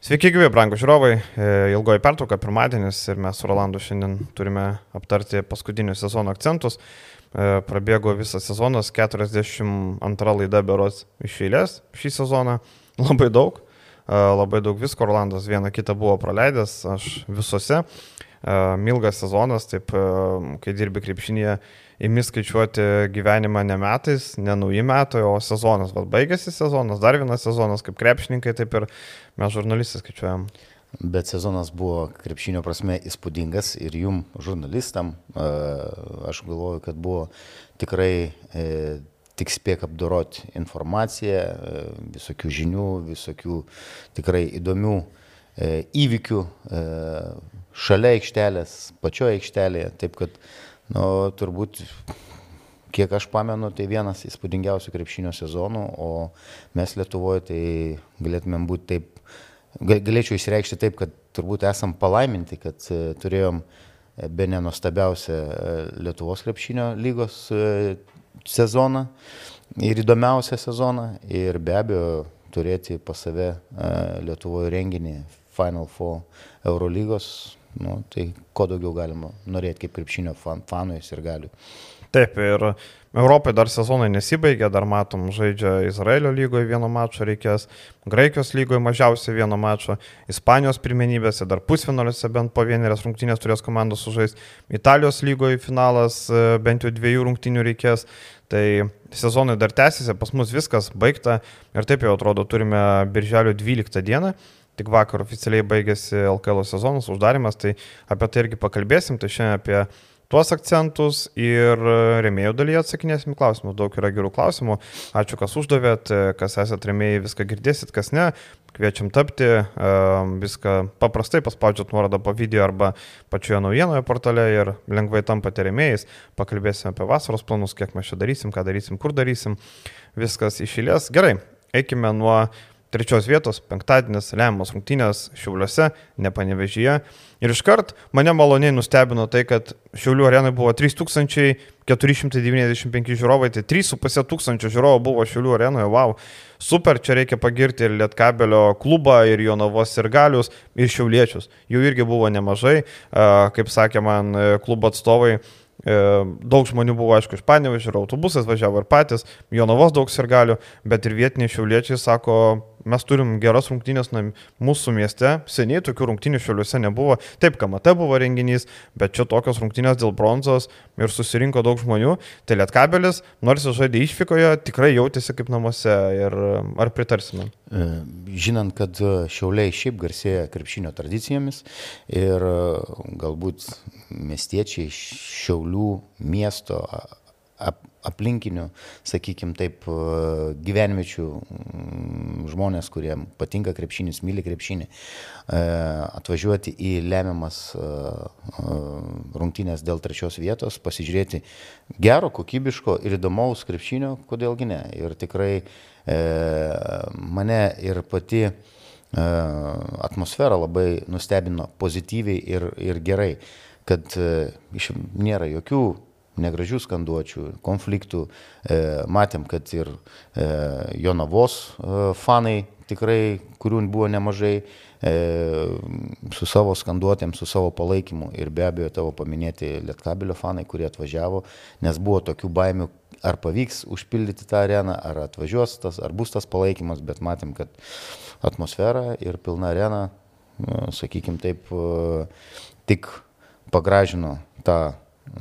Sveiki, gyvi, brangų žiūrovai. E, ilgoji pertrauka, pirmadienis ir mes su Rolandu šiandien turime aptarti paskutinių sezono akcentus. E, prabėgo visas sezonas, 42 laida beros iš eilės šį sezoną. Labai daug, e, labai daug visko. Rolandas vieną kitą buvo praleidęs, aš visose. Milgas sezonas, taip, kai dirbi krepšinėje, imi skaičiuoti gyvenimą ne metais, ne nauji metai, o sezonas. Vat baigėsi sezonas, dar vienas sezonas, kaip krepšininkai, taip ir mes žurnalistai skaičiuojam. Bet sezonas buvo krepšinio prasme įspūdingas ir jum, žurnalistam, aš galvoju, kad buvo tikrai e, tik spėk apdoroti informaciją, e, visokių žinių, visokių tikrai įdomių e, įvykių šalia aikštelės, pačioje aikštelėje. Taip kad Nu, turbūt, kiek aš pamenu, tai vienas įspūdingiausių krepšinio sezonų, o mes Lietuvoje tai galėtumėm būti taip, galėčiau įsireikšti taip, kad turbūt esam palaiminti, kad e, turėjom e, be nenuostabiausią e, Lietuvos krepšinio lygos sezoną ir įdomiausią sezoną ir be abejo turėti pas save Lietuvoje renginį Final Four Eurolygos Nu, tai ko daugiau galima norėti kaip krepšinio fan, fanui ir galiu. Taip, ir Europai dar sezonai nesibaigė, dar matom, žaidžia Izraelio lygoje vieno mačo reikės, Graikijos lygoje mažiausiai vieno mačo, Ispanijos pirmenybėse dar pusfinaliuose bent po vienerias rungtynės turės komandos sužaisti, Italijos lygoje finalas e, bent jau dviejų rungtynių reikės. Tai sezonai dar tęsiasi, pas mus viskas baigta ir taip jau atrodo turime birželio 12 dieną tik vakar oficialiai baigėsi LKL sezonas, uždarimas, tai apie tai irgi pakalbėsim, tai šiandien apie tuos akcentus ir remėjų dalyje atsakinėsim klausimus. Daug yra gerų klausimų. Ačiū, kas uždavėt, kas esate remėjai, viską girdėsit, kas ne. Kviečiam tapti, viską paprastai paspaudžiat nuorodą po video arba pačioje naujienoje portale ir lengvai tampate remėjais. Pakalbėsim apie vasaros planus, kiek mes čia darysim, ką darysim, kur darysim. Viskas išėlės. Gerai, eikime nuo trečios vietos, penktadienis, lemiamos rungtynės Šiauliuose, nepanevežyje. Ir iškart mane maloniai nustebino tai, kad Šiaulių arenai buvo 3495 žiūrovai, tai 3,5 tūkstančio žiūrovų buvo Šiaulių arenoje, wow. Super, čia reikia pagirti ir Lietkabelio klubą, ir Jonavos ir Galius, ir Šiauliečius. Jų irgi buvo nemažai, kaip sakė man klubo atstovai E, daug žmonių buvo, aišku, iš Panevežio, autobusas važiavo ir patys, Jonavos daug sirgalių, bet ir vietiniai šiauliečiai sako, mes turim geras rungtynės mūsų mieste, seniai tokių rungtynių šiuliuose nebuvo, taip, KMT buvo renginys, bet čia tokios rungtynės dėl bronzos ir susirinko daug žmonių, tai Lietkabelis, nors žaidė išvykoje, tikrai jautėsi kaip namuose ir ar pritarsime? E, žinant, kad šiauliai šiaip garsėja krepšinio tradicijomis ir galbūt miestiečiai šiaulių miesto ap, aplinkinių, sakykime taip, e, gyvenviečių mm, žmonės, kurie patinka krepšinis, myli krepšinį, e, atvažiuoti į lemiamas e, rungtynės dėl trečios vietos, pasižiūrėti gero, kokybiško ir įdomaus krepšinio, kodėlgi ne. Ir tikrai mane ir pati atmosfera labai nustebino pozityviai ir, ir gerai, kad iš, nėra jokių negražių skanduočių, konfliktų. E, matėm, kad ir e, Jonavos e, fanai tikrai, kurių buvo nemažai, su savo skanduotėm, su savo palaikymu ir be abejo tavo paminėti Lietkabilio fanai, kurie atvažiavo, nes buvo tokių baimių, ar pavyks užpildyti tą areną, ar atvažiuos tas, ar bus tas palaikymas, bet matėm, kad atmosfera ir pilna arena, sakykime taip, tik pagražino tą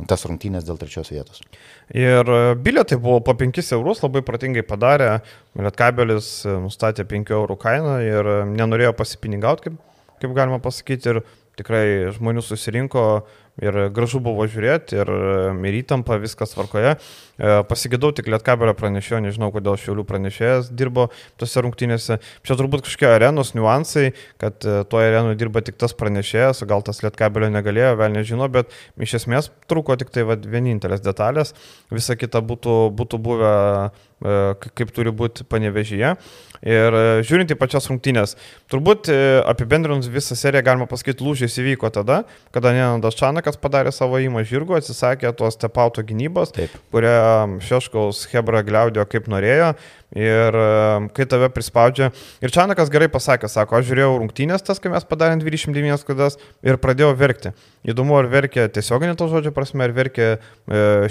tas rungtynės dėl trečios vietos. Ir e, bilietai buvo po 5 eurus, labai pratingai padarė, Lietkabelis e, nustatė 5 eurų kainą ir e, nenorėjo pasipinigauti, kaip, kaip galima pasakyti, ir tikrai žmonių susirinko ir gražu buvo žiūrėti, ir, ir įtampa, viskas tvarkoje. Pasigėdau tik Lietkabelio pranešėjo, nežinau, kodėl Šiaulių pranešėjas dirbo tose rungtynėse. Čia turbūt kažkokie arenos niuansai, kad toje arenoje dirba tik tas pranešėjas, gal tas Lietkabelio negalėjo, vėl nežino, bet iš esmės trūko tik tai va, vienintelės detalės, visa kita būtų, būtų buvę kaip turi būti panevežyje. Ir e, žiūrint į pačias rungtynės, turbūt e, apibendrinus visą seriją galima pasakyti, lūžis įvyko tada, kada Nenandas Čanakas Čianakas padarė savo įmą žirgų, atsisakė tos tepauto gynybos, Taip. kurią Šeškaus Hebra gliaudėjo kaip norėjo. Ir kai tave prispaudžia. Ir Čianakas gerai pasakė, sako, aš žiūrėjau rungtynės tas, kai mes padarėm 29 klaidas ir pradėjau verkti. Įdomu, ar verkė tiesioginė to žodžio prasme, ar verkė e,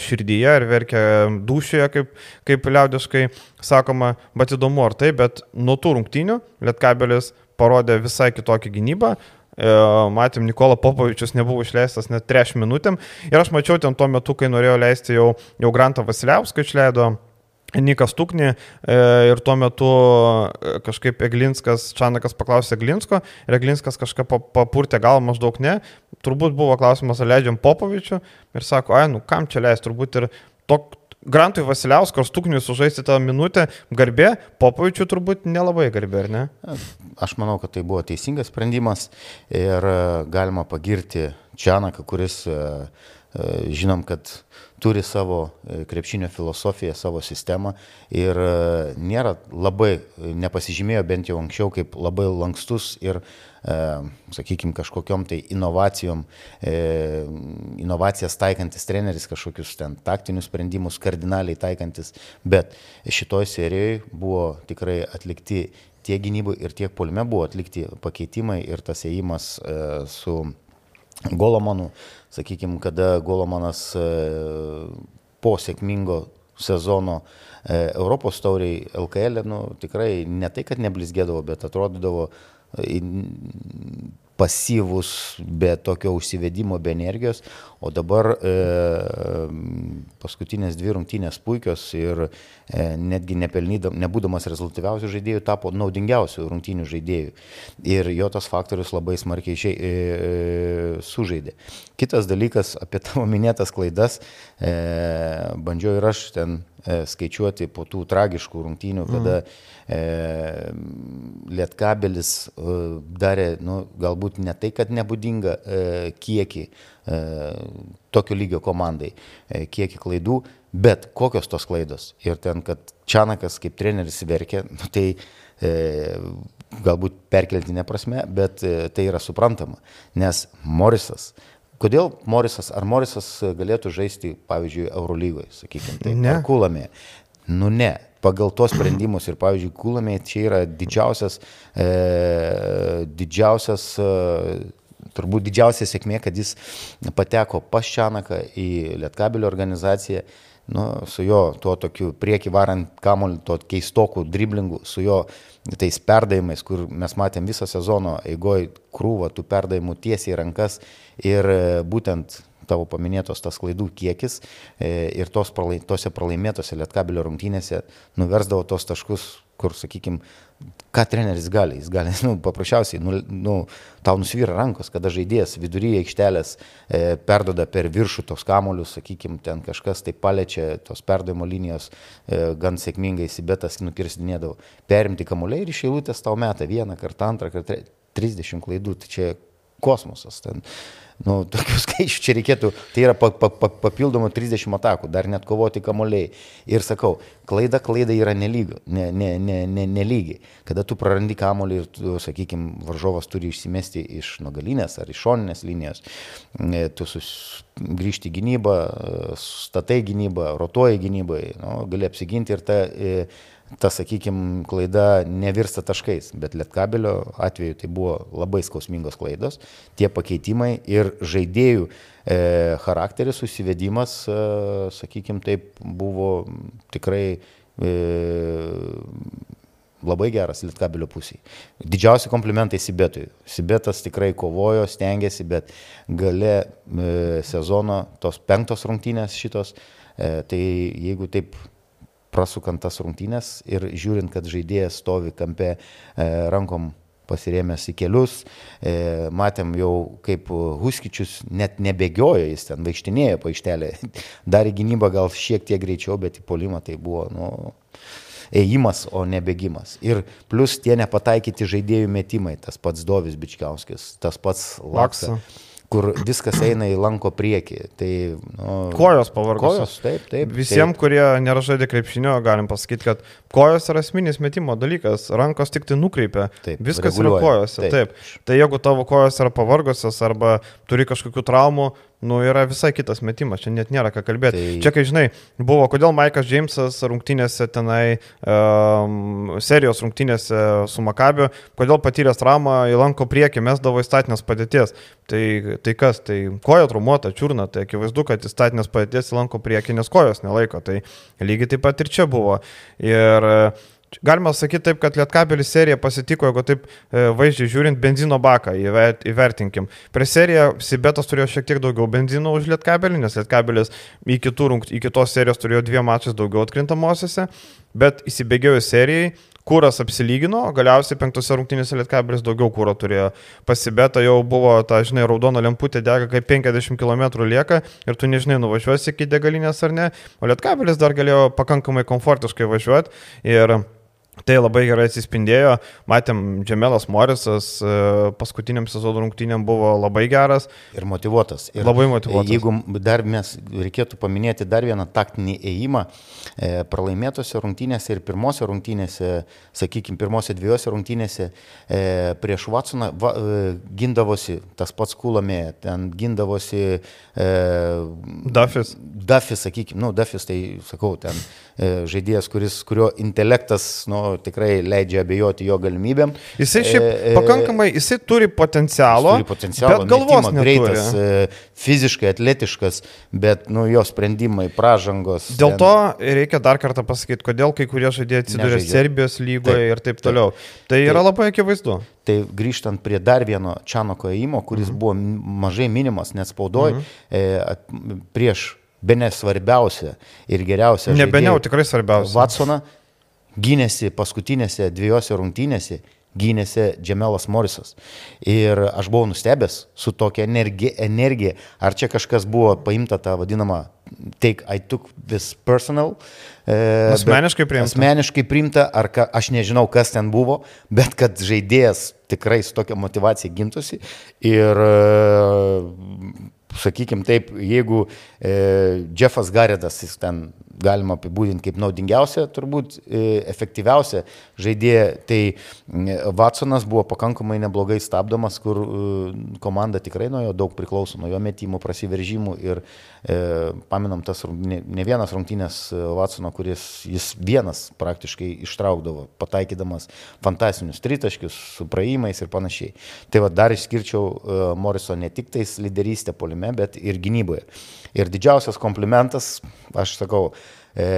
širdyje, ar verkė dušėje, kaip, kaip liaudiškai sakoma, bet įdomu, ar tai, bet nuo tų rungtynių Lietkabelis parodė visai kitokį gynybą. Matėm, Nikola Popovičius nebuvo išleistas net 3 minutėm. Ir aš mačiau ten tuo metu, kai norėjo leisti jau, jau Grantą Vasiliauską išleido. Nikas Tukni e, ir tuo metu e, kažkaip Eglinskas, Čanakas paklausė Eglinsko ir Eglinskas kažką pa- papurtė gal maždaug ne. Turbūt buvo klausimas, ar leidžiam Popovičių ir sako, ai, nu kam čia leis, turbūt ir tok, Grantui Vasiliausko Stukniui sužaisti tą minutę garbė, Popovičių turbūt nelabai garbė, ar ne? Aš manau, kad tai buvo teisingas sprendimas ir e, galima pagirti Čianaką, kuris e, žinom, kad turi savo e, krepšinio filosofiją, savo sistemą ir e, nėra labai, e, nepasižymėjo bent jau anksčiau kaip labai lankstus ir, sakykime, kažkokiam tai inovacijom, e, inovacijas taikantis treneris, kažkokius ten taktinius sprendimus kardinaliai taikantis, bet šitoj serijoje buvo tikrai atlikti tiek gynybai ir tiek polime buvo atlikti pakeitimai ir tas ėjimas e, su Golomanu, sakykime, kada Golomanas e, po sėkmingo sezono e, Europos tauriai LKL, nu, tikrai ne tai, kad neblizgėdavo, bet atrodydavo e, pasyvus, be tokio užsivedimo, be energijos, o dabar e, paskutinės dvi rungtynės puikios ir e, netgi nebūdamas rezultatyviausių žaidėjų tapo naudingiausių rungtynių žaidėjų. Ir jo tas faktorius labai smarkiai išė, e, sužaidė. Kitas dalykas apie tavo minėtas klaidas, e, bandžiau ir aš ten e, skaičiuoti po tų tragiškų rungtynių, kada e, Lietkabelis e, darė, nu, galbūt ne tai, kad nebūdinga e, kiekį e, tokio lygio komandai, e, kiekį klaidų, bet kokios tos klaidos. Ir ten, kad Čianakas kaip treneris verkė, nu, tai e, galbūt perkeltinė prasme, bet e, tai yra suprantama, nes Morisas Kodėl Morisas, ar Morisas galėtų žaisti, pavyzdžiui, Eurolygoje, sakykime, tai Ne. ar Kulamė? Nu ne, pagal tos sprendimus ir, pavyzdžiui, Kulamė čia yra didžiausias, e, didžiausias, e, turbūt didžiausia sėkmė, kad jis pateko pas Čianaką į Lietkabelio organizaciją, nu, su jo tuo tokiu prieki varant kamolį, tuo keistoku driblingu, su jo tais perdavimais, kur mes matėm visą sezono eigoje krūvą tų perdavimų tiesiai į rankas ir e, būtent tavo paminėtos tas klaidų kiekis e, ir tos pralai, tose pralaimėtose Lietkabelio rungtynėse nuversdavo tos taškus, kur, sakykime, ką treneris gali. Jis gali, nu, paprasčiausiai, nu, nu, tau nusvyra rankos, kada žaidėjas viduryje aikštelės e, perdoda per viršų tos kamolius, sakykime, ten kažkas tai paliečia tos perdavimo linijos e, gan sėkmingai, Sibetas nukirsdinėdavo. Perimti kamuoliai ir iš eilutės tau meta vieną kartą, antrą kartą, 30 klaidų, tai čia kosmosas. Ten, nu, tokių skaičių čia reikėtų, tai yra pa, pa, pa, papildomų 30 atakų, dar net kovoti kamuoliai. Ir sakau, klaida klaida yra nelygi, ne, ne, ne, ne, nelygi. Kada tu prarandi kamuolį ir, tu, sakykime, varžovas turi išsimesti iš nugalinės ar iš šoninės linijos, e, tu sus, grįžti į gynybą, e, statai gynybą, rotuoji gynybai, nu, gali apsiginti ir ta... E, ta, sakykime, klaida nevirsta taškais, bet Lietkabelio atveju tai buvo labai skausmingos klaidos, tie pakeitimai ir žaidėjų e, charakteris, susivedimas, e, sakykime, taip buvo tikrai e, labai geras Lietkabelio pusiai. Didžiausi komplimentai Sibetui. Sibetas tikrai kovojo, stengiasi, bet gale e, sezono tos penktos rungtynės šitos, e, tai jeigu taip prasukant tas rungtynės ir žiūrint, kad žaidėjas stovi kampe e, rankom pasirėmęs į kelius, e, matėm jau kaip Huskičius net nebegiojo, jis ten vaikštinėjo po aikštelę, dar į gynybą gal šiek tiek greičiau, bet į polimą tai buvo, nu, ėjimas, o ne bėgimas. Ir plus tie nepataikyti žaidėjų metimai, tas pats Dovis Bičkiauskis, tas pats Laksa. Laksa. Kur viskas eina į lanko priekį. Tai, nu, Kojos pavargusios. Kojos, taip, taip. Visiems, taip. kurie nėra žaidę krepšinio, galim pasakyti, kad kojos yra asmeninis metimo dalykas, rankos tik tai nukreipia. Taip, Viskas reguliuoja. yra kojose. Taip. Taip. Tai jeigu tavo kojos yra pavargusios arba turi kažkokių traumų, nu, yra visai kitas metimas, čia net nėra ką kalbėti. Tai-. Čia, kai žinai, buvo, kodėl Maikas Džeimsas rungtynėse tenai, um, serijos rungtynėse su Makabiu, kodėl patyręs traumą įlanko priekį mesdavo įstatinės padėties. Tai, tai kas, tai koja trumuota, čiurna, tai akivaizdu, kad įstatinės padėties įlanko priekį, nes kojos nelaiko. Tai lygiai taip pat ir čia buvo. Ir e, Galima sakyti taip, kad Lietkabelis serija pasitiko, jeigu taip e, vaizdžiai žiūrint, benzino baką įver- įvertinkim. Prieš seriją Sibetas turėjo šiek tiek daugiau benzino už Lietkabelį, nes Lietkabelis kitų rungt- į kitos serijos turėjo dviem mačiais daugiau atkrintamosiose, bet įsibėgėjus serijai, kūras apsilygino, galiausiai penktose rungtynėse Lietkabelis daugiau kūro turėjo. Pasibeta jau buvo, ta, žinai, raudona lemputė dega, kai 50 km lieka ir tu nežinai, nuvažiuosi iki degalinės ar ne, o Lietkabelis dar galėjo pakankamai komfortiškai važiuoti ir Tai labai gerai atsispindėjo, matėm, Džemelas Morisas e, paskutiniam sezono rungtynėm buvo labai geras. Ir motivuotas. Ir Labai motyvuotas. Jeigu dar mes reikėtų paminėti dar vieną taktinį ėjimą, e, pralaimėtose rungtynėse ir pirmose rungtynėse, sakykime, pirmose dviejose rungtynėse e, prieš Watsoną va, gindavosi tas pats Kulamė, ten gindavosi e, Dafis. Dafis, sakykime, nu, Dafis tai, sakau, ten žaidėjas, kuris, kurio intelektas, nu, tikrai leidžia abejoti jo galimybėm. Jisai šiaip E, e, pakankamai, jisai turi potencialo, Jis turi potencialą, bet galvos metimą, greitas, e, fiziškai atletiškas, bet nu, jo sprendimai, pražangos. Dėl ten- to reikia dar kartą pasakyti, kodėl kai kurie žaidėjai atsiduria. Serbijos lygoje Taip, ir taip taip. toliau. Tai yra labai akivaizdu. Tai grįžtant prie dar vieno Čianoko įimo, kuris buvo m- mažai minimas net spaudoj, Mhm. e, prieš be nesvarbiausią ir geriausią. Nebeniau tikrai svarbiausia. Vatsoną gynėsi paskutinėse dviejose rungtynėse, gynėsi Džemelas Morisas. Ir aš buvau nustebęs su tokia energija, energija. Ar čia kažkas buvo paimta tą vadinamą take, I took this personal. E, Asmeniškai priimta. Asmeniškai priimta, ar ka, aš nežinau, kas ten buvo, bet kad žaidėjas tikrai su tokia motivacija gintųsi. Ir, sakykime taip, jeigu e, Jeffas Garedas, jis ten galima apibūdinti kaip naudingiausia, turbūt e, efektyviausia žaidėja, tai Watsonas buvo pakankamai neblogai stabdomas, kur e, komanda tikrai nuo jo daug priklauso, nuo jo metimų, prasiveržimų ir e, paminam tas ne, ne vienas rungtynės e, Watsono, kuris jis vienas praktiškai ištraukdavo, pataikydamas fantastinius tritaškius su praėjimais ir panašiai. Tai va dar išskirčiau uh, Moriso ne tik tais lyderystę polime, bet ir gynyboje. Ir didžiausias komplimentas, aš sakau, e,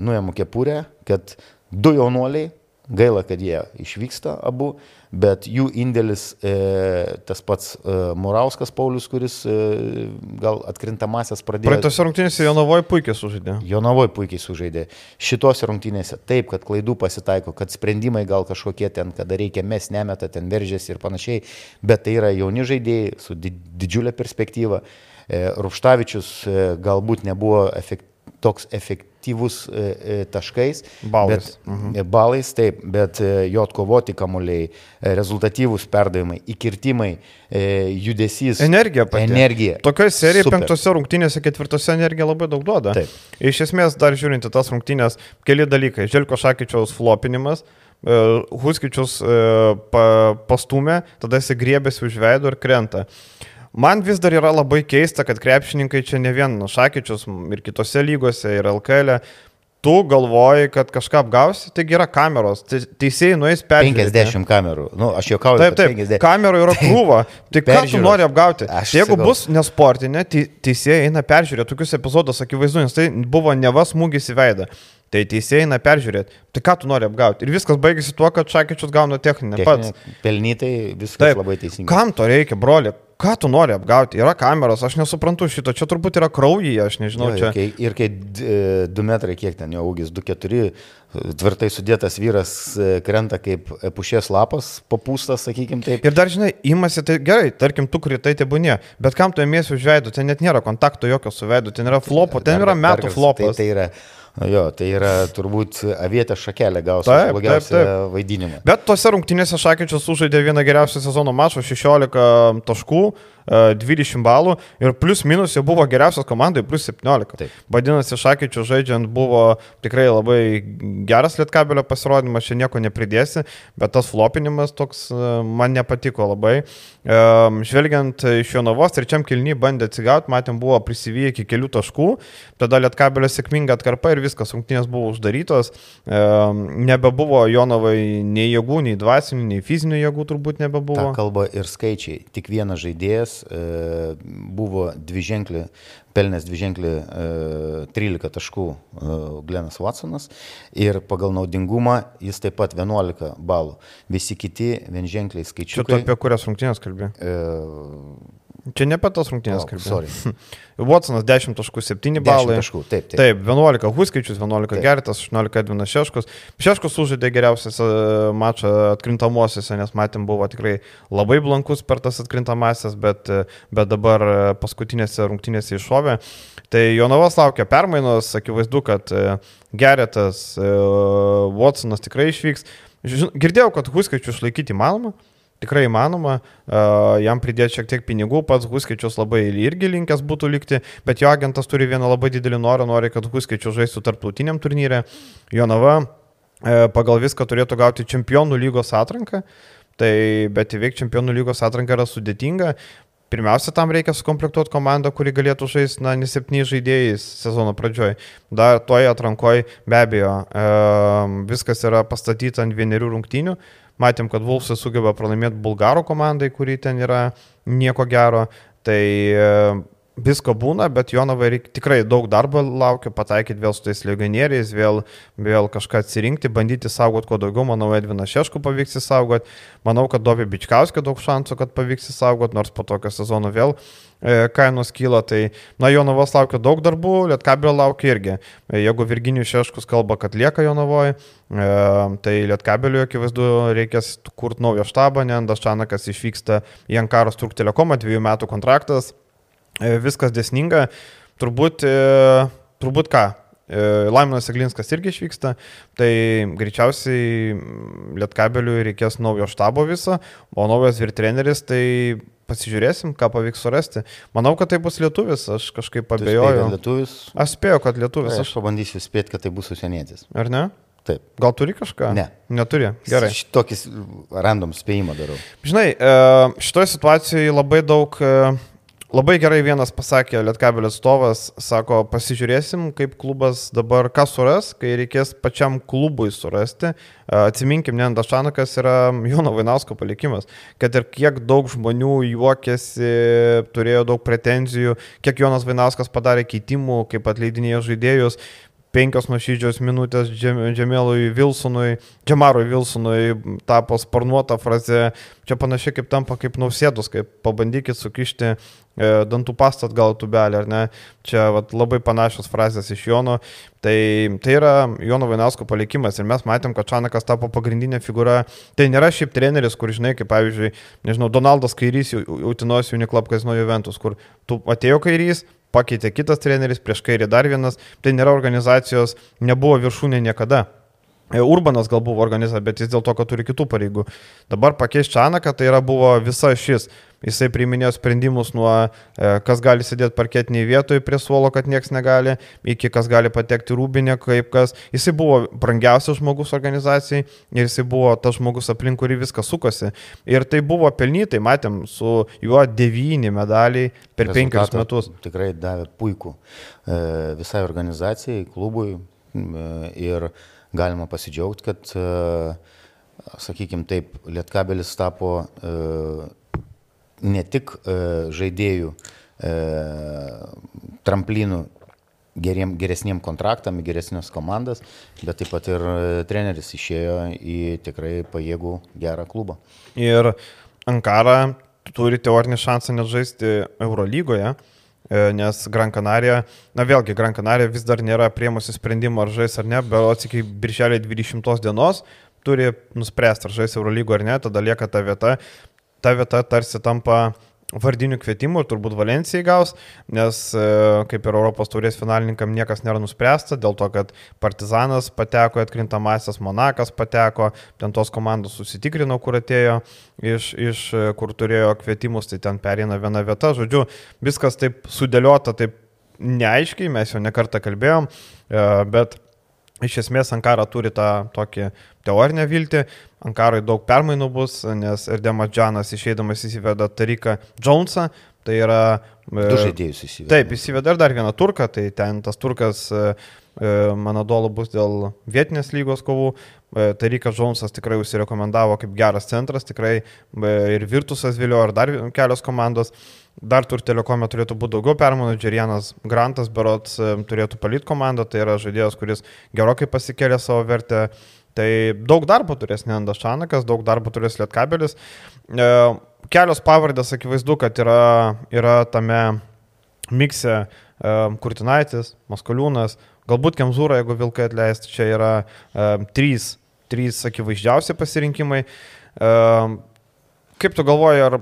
nuėmu kepurę, kad du jaunuoliai, gaila, kad jie išvyksta abu, bet jų indėlis, e, tas pats e, Murauskas Paulius, kuris e, gal atkrintamasias pradėjo. Praeitose rungtynėse Jonovoje puikiai sužaidė. Jonavoje puikiai sužaidė. Šitose rungtynėse taip, kad klaidų pasitaiko, kad sprendimai gal kažkokie ten, kada reikia mes nemeta, ten veržėsi ir panašiai, bet tai yra jauni žaidėjai su di didžiulė perspektyva. E, Rupštavičius e, galbūt nebuvo efekt, toks efektyvus e, e, taškais. Balais. Bet, mhm. Balais, taip, bet e, jo atkovoti kamuoliai, e, rezultatyvūs perdavimai, įkirtimai, e, judesys. Energija pati. Energija. Tokioje serijoje penktose rungtynėse, ketvirtose energija labai daug duoda. Taip. Iš esmės, dar žiūrint į tas rungtynės, keli dalykai. Želko Šakyčiaus flopinimas. e, Huskičius e, pa, pastumė, tada jis griebėsi už veido ir krenta. Man vis dar yra labai keista, kad krepšininkai čia ne vien Šakyčius ir kitose lygose, ir LKL. Tu galvoji, kad kažką apgausi, taigi yra kameros. Te- Teisėjai nueis peržiūrėti. 50 kamerų. Nu, aš juokauju. Taip, taip, 50. kamerų yra krūva. Tai ką tu nori apgauti? Aš Jeigu sakau. bus nesportinė, teisėjai eina peržiūrėti tokius epizodus, akivaizdu, nes tai buvo nevas smūgis į veidą. Tai teisėjai eina peržiūrėti. Tai ką tu nori apgauti? Ir viskas baigėsi tuo, kad Šakyčius gauna techninę pats. Techninė- Pelnytai viskas Taip. Labai teisingai. Kam to reikia, broli? Ką tu nori apgauti? Yra kameros, aš nesuprantu šito. Čia turbūt yra kraujyje, aš nežinau. Jo, čia... ir kai, ir kai 2 metrai, kiek ten jo ūgis, 2-4, tvirtai sudėtas vyras e, krenta kaip pušės lapas, papūstas, sakykim taip. Ir dar, žinai, imasi, tai gerai, tarkim, tu kritai tebūnė, bet kam tu ėmėsi už veidų, ten net nėra kontakto jokio su veidu, ten yra flopo, ten Dar- yra dar metų kartą, flopas. Tai, tai yra, jo, tai yra turbūt avietė šakelė gausi blogiausią vaidinimą. Bet tose rungtynėse Šakyčius sužaidė vieną geriausių sezono mačų, 16 taškų, 20 balų ir plus minus jau buvo geriausios komandai, plus 17. Taip. Vadinasi, Šakyčių žaidžiant buvo tikrai labai geras lietkabelio pasirodymas, čia nieko nepridėsi, bet tas flopinimas toks e, man nepatiko labai. E, žvelgiant iš jo navos, trečiam kilny bandė atsigauti, matėm, buvo prisivyję iki kelių taškų, tada lietkabelio sėkminga atkarpa ir viskas, rungtynės buvo uždarytos, e, nebebuvo Jonovai nei jėgų, nei dvasinių, nei fizinių jėgų turbūt nebebuvo. Ta kalba ir skaičiai. Tik vienas žaidėjas e, buvo dviženklį, pelnęs dviženklį e, 13 taškų e, Glenas Watsonas ir pagal naudingumą jis taip pat 11 balų. Visi kiti vienženkliai Čia tu apie kurias rungtynės kalbė? E, Čia ne apie tas rungtynės Palauk, kalbė. sorry. Watsonas 10.7 10 balai. taškų, taip, taip. Taip, 11 Huskaičius, 11 Taip. Geritas, 18 Edvinas Šeškus. Šeškus užžaidė geriausias mačą atkrintamosiose, nes matėm buvo tikrai labai blankus per tas atkrintamasias, bet, e, bet dabar e, paskutinėse rungtynėse iššovė. Tai Jonavas laukia permainos, akivaizdu, kad e, Geritas, Watsonas tikrai išvyks. Girdėjau, kad Huskaičius išlaikyti įmanoma. Tikrai įmanoma, jam pridėti šiek tiek pinigų, pats Huskaičius labai irgi linkęs būtų likti, bet jo agentas turi vieną labai didelį norą, nori, kad Huskaičius žaistų tarptautiniam turnyre. Jonava e, pagal viską turėtų gauti čempionų lygos atranką, tai bet įveikti čempionų lygos atranką yra sudėtinga. Pirmiausia, tam reikia sukomplektuoti komandą, kuri galėtų žaisti, na, ne septyniais žaidėjais sezono pradžioj. Dar toje atrankoje be abejo e, viskas yra pastatyta ant vienerių rungtynių. Matėm, kad Vulfsas sugeba pralaimėti Bulgarų komandai, kuri ten yra nieko gero. Tai e, visko būna, bet Jonovai reik, tikrai daug darbo laukia, pataikyti vėl su tais legionieriais, vėl, vėl kažką atsirinkti, bandyti saugoti kuo daugiau. Manau, Edvina Šešku pavyks įsaugoti. Manau, kad Dovė Bičkauskė daug šansų, kad pavyks įsaugoti, nors po tokio sezono vėl kainos kyla. Tai, na, Jonovos laukia daug darbų, Lietkabelio laukia irgi. E, Jeigu Virginijus Šeškus kalba, kad lieka Jonovoje, e, tai Lietkabelio akivaizdu reikės kurti naują štabą, nes Daščanakas išvyksta į Ankaros Turk Telekomą, dviejų metų kontraktas. E, viskas desninga. Turbūt, e, turbūt ką? E, Laimonas Eglinskas irgi išvyksta, tai greičiausiai Lietkabeliui reikės naujo štabo viso, o naujas virtreneris, tai pasižiūrėsim, ką pavyks surasti. Manau, kad tai bus lietuvis, aš kažkaip abejoju. Lietuvis. Aš spėjau, kad lietuvis, Aš aš, pabandysiu spėti, kad tai bus užsienietis. ar ne? Taip. Gal turi kažką? Ne. Neturi. Gerai. Tokį random spėjimą darau. Žinai, e, šitoje situacijoje labai daug, e, labai gerai vienas pasakė Lietkabelio atstovas, sako, pasižiūrėsim, kaip klubas dabar ką suras, kai reikės pačiam klubui surasti. Atsiminkim, ne Andašanakas yra Jono Vainausko palikimas, kad ir kiek daug žmonių juokėsi, turėjo daug pretenzijų, kiek Jonas Vainauskas padarė keitimų, kaip atleidinėjo žaidėjus. Penkios nuošydžios minutės Džem- Džemelui Vilsonui, Džemarui Vilsonui tapo sparnuota fraze. Čia panašiai kaip tampa kaip nausėdus, kaip pabandykit sukišti e, dantų pastą atgal į tubelį, ar ne? Čia vat, labai panašios frazės iš Jono. Tai, tai yra Jono Vainausko palikimas ir mes matėm, kad Čanakas tapo pagrindinė figūra. Tai nėra šiaip treneris, kur žinai, kaip pavyzdžiui, nežinau, Donaldas Kairys, Utinos Uniklub Kazino Juventus, kur tu atėjo Kairys, pakeitė kitas treneris, prieš kairį dar vienas, tai nėra organizacijos, nebuvo viršūnė niekada. E, Urbanas gal buvo organizacija, bet jis dėl to, kad turi kitų pareigų. Dabar pakeis Čanaką, tai yra buvo visa šis. Jisai priiminėjo sprendimus nuo e, kas gali sėdėti parketiniai vietoje prie suolo, kad niekas negali, iki kas gali patekti rūbinę, kaip kas. Jisai buvo brangiausias žmogus organizacijai ir jisai buvo tas žmogus aplink kurį viskas sukosi. Ir tai buvo pelnytai, matėm, su juo devyni medaliai per penkerius Rezultatą metus. Tikrai davė puikų e, visai organizacijai, klubui ir galima pasidžiaugti, kad, e, sakykime taip, Lietkabelis tapo e, ne tik e, žaidėjų tramplinų geriem, geresniem kontraktam, geresnės komandas, bet taip pat ir treneris išėjo į tikrai pajėgų gerą klubą. Ir Ankara turi teorinį šansą net žaisti Eurolygoje, nes Gran Canaria, na vėlgi, Gran Canaria vis dar nėra priemusi sprendimo ar žais ar ne, bet iki birželio 20 dienos turi nuspręsti, ar žais Eurolygo ar ne, tada lieka ta vieta. Ta vieta tarsi tampa vardinių kvietimų ir turbūt Valencijai gaus, nes e, kaip ir Europos taurės finalininkam niekas nėra nuspręsta, dėl to, kad Partizanas pateko atkrintamasis, Monakas pateko, ten tos komandos susitikrino, kur atėjo iš, iš kur turėjo kvietimus, tai ten perina viena vieta, žodžiu, viskas taip sudėliota, taip neaiškiai, mes jau nekartą kalbėjom, e, bet Iš esmės Ankara turi tą tokį teorinę viltį, Ankarai daug permainų bus, nes ir Demas Džanas išeidamas įsiveda Tariką Jonesą, tai yra... E, du žaidėjus įsiveda. Taip, įsiveda ir dar vieną turką, tai ten tas turkas, e, e, mano dolo, bus dėl vietinės lygos kovų. Tarikas Jonesas tikrai užsirekomendavo kaip geras centras, tikrai ir Virtusas Vilio, ir dar kelios komandos. Dar tur telekome turėtų būti daugiau permainų. Džerianas Grantas Berots e, turėtų palit komandą, tai yra žaidėjas, kuris gerokai pasikėlė savo vertę. Tai daug darbo turės Nendas Šanakas, daug darbo turės Lietkabelis. E, kelios pavardės akivaizdu, kad yra, yra tame mikse e, Kurtinaitis, Maskoliūnas, galbūt Kemzūra, jeigu Vilkai atleisti, čia yra trys, trys akivaizdžiausi pasirinkimai. Kaip tu galvoji, ar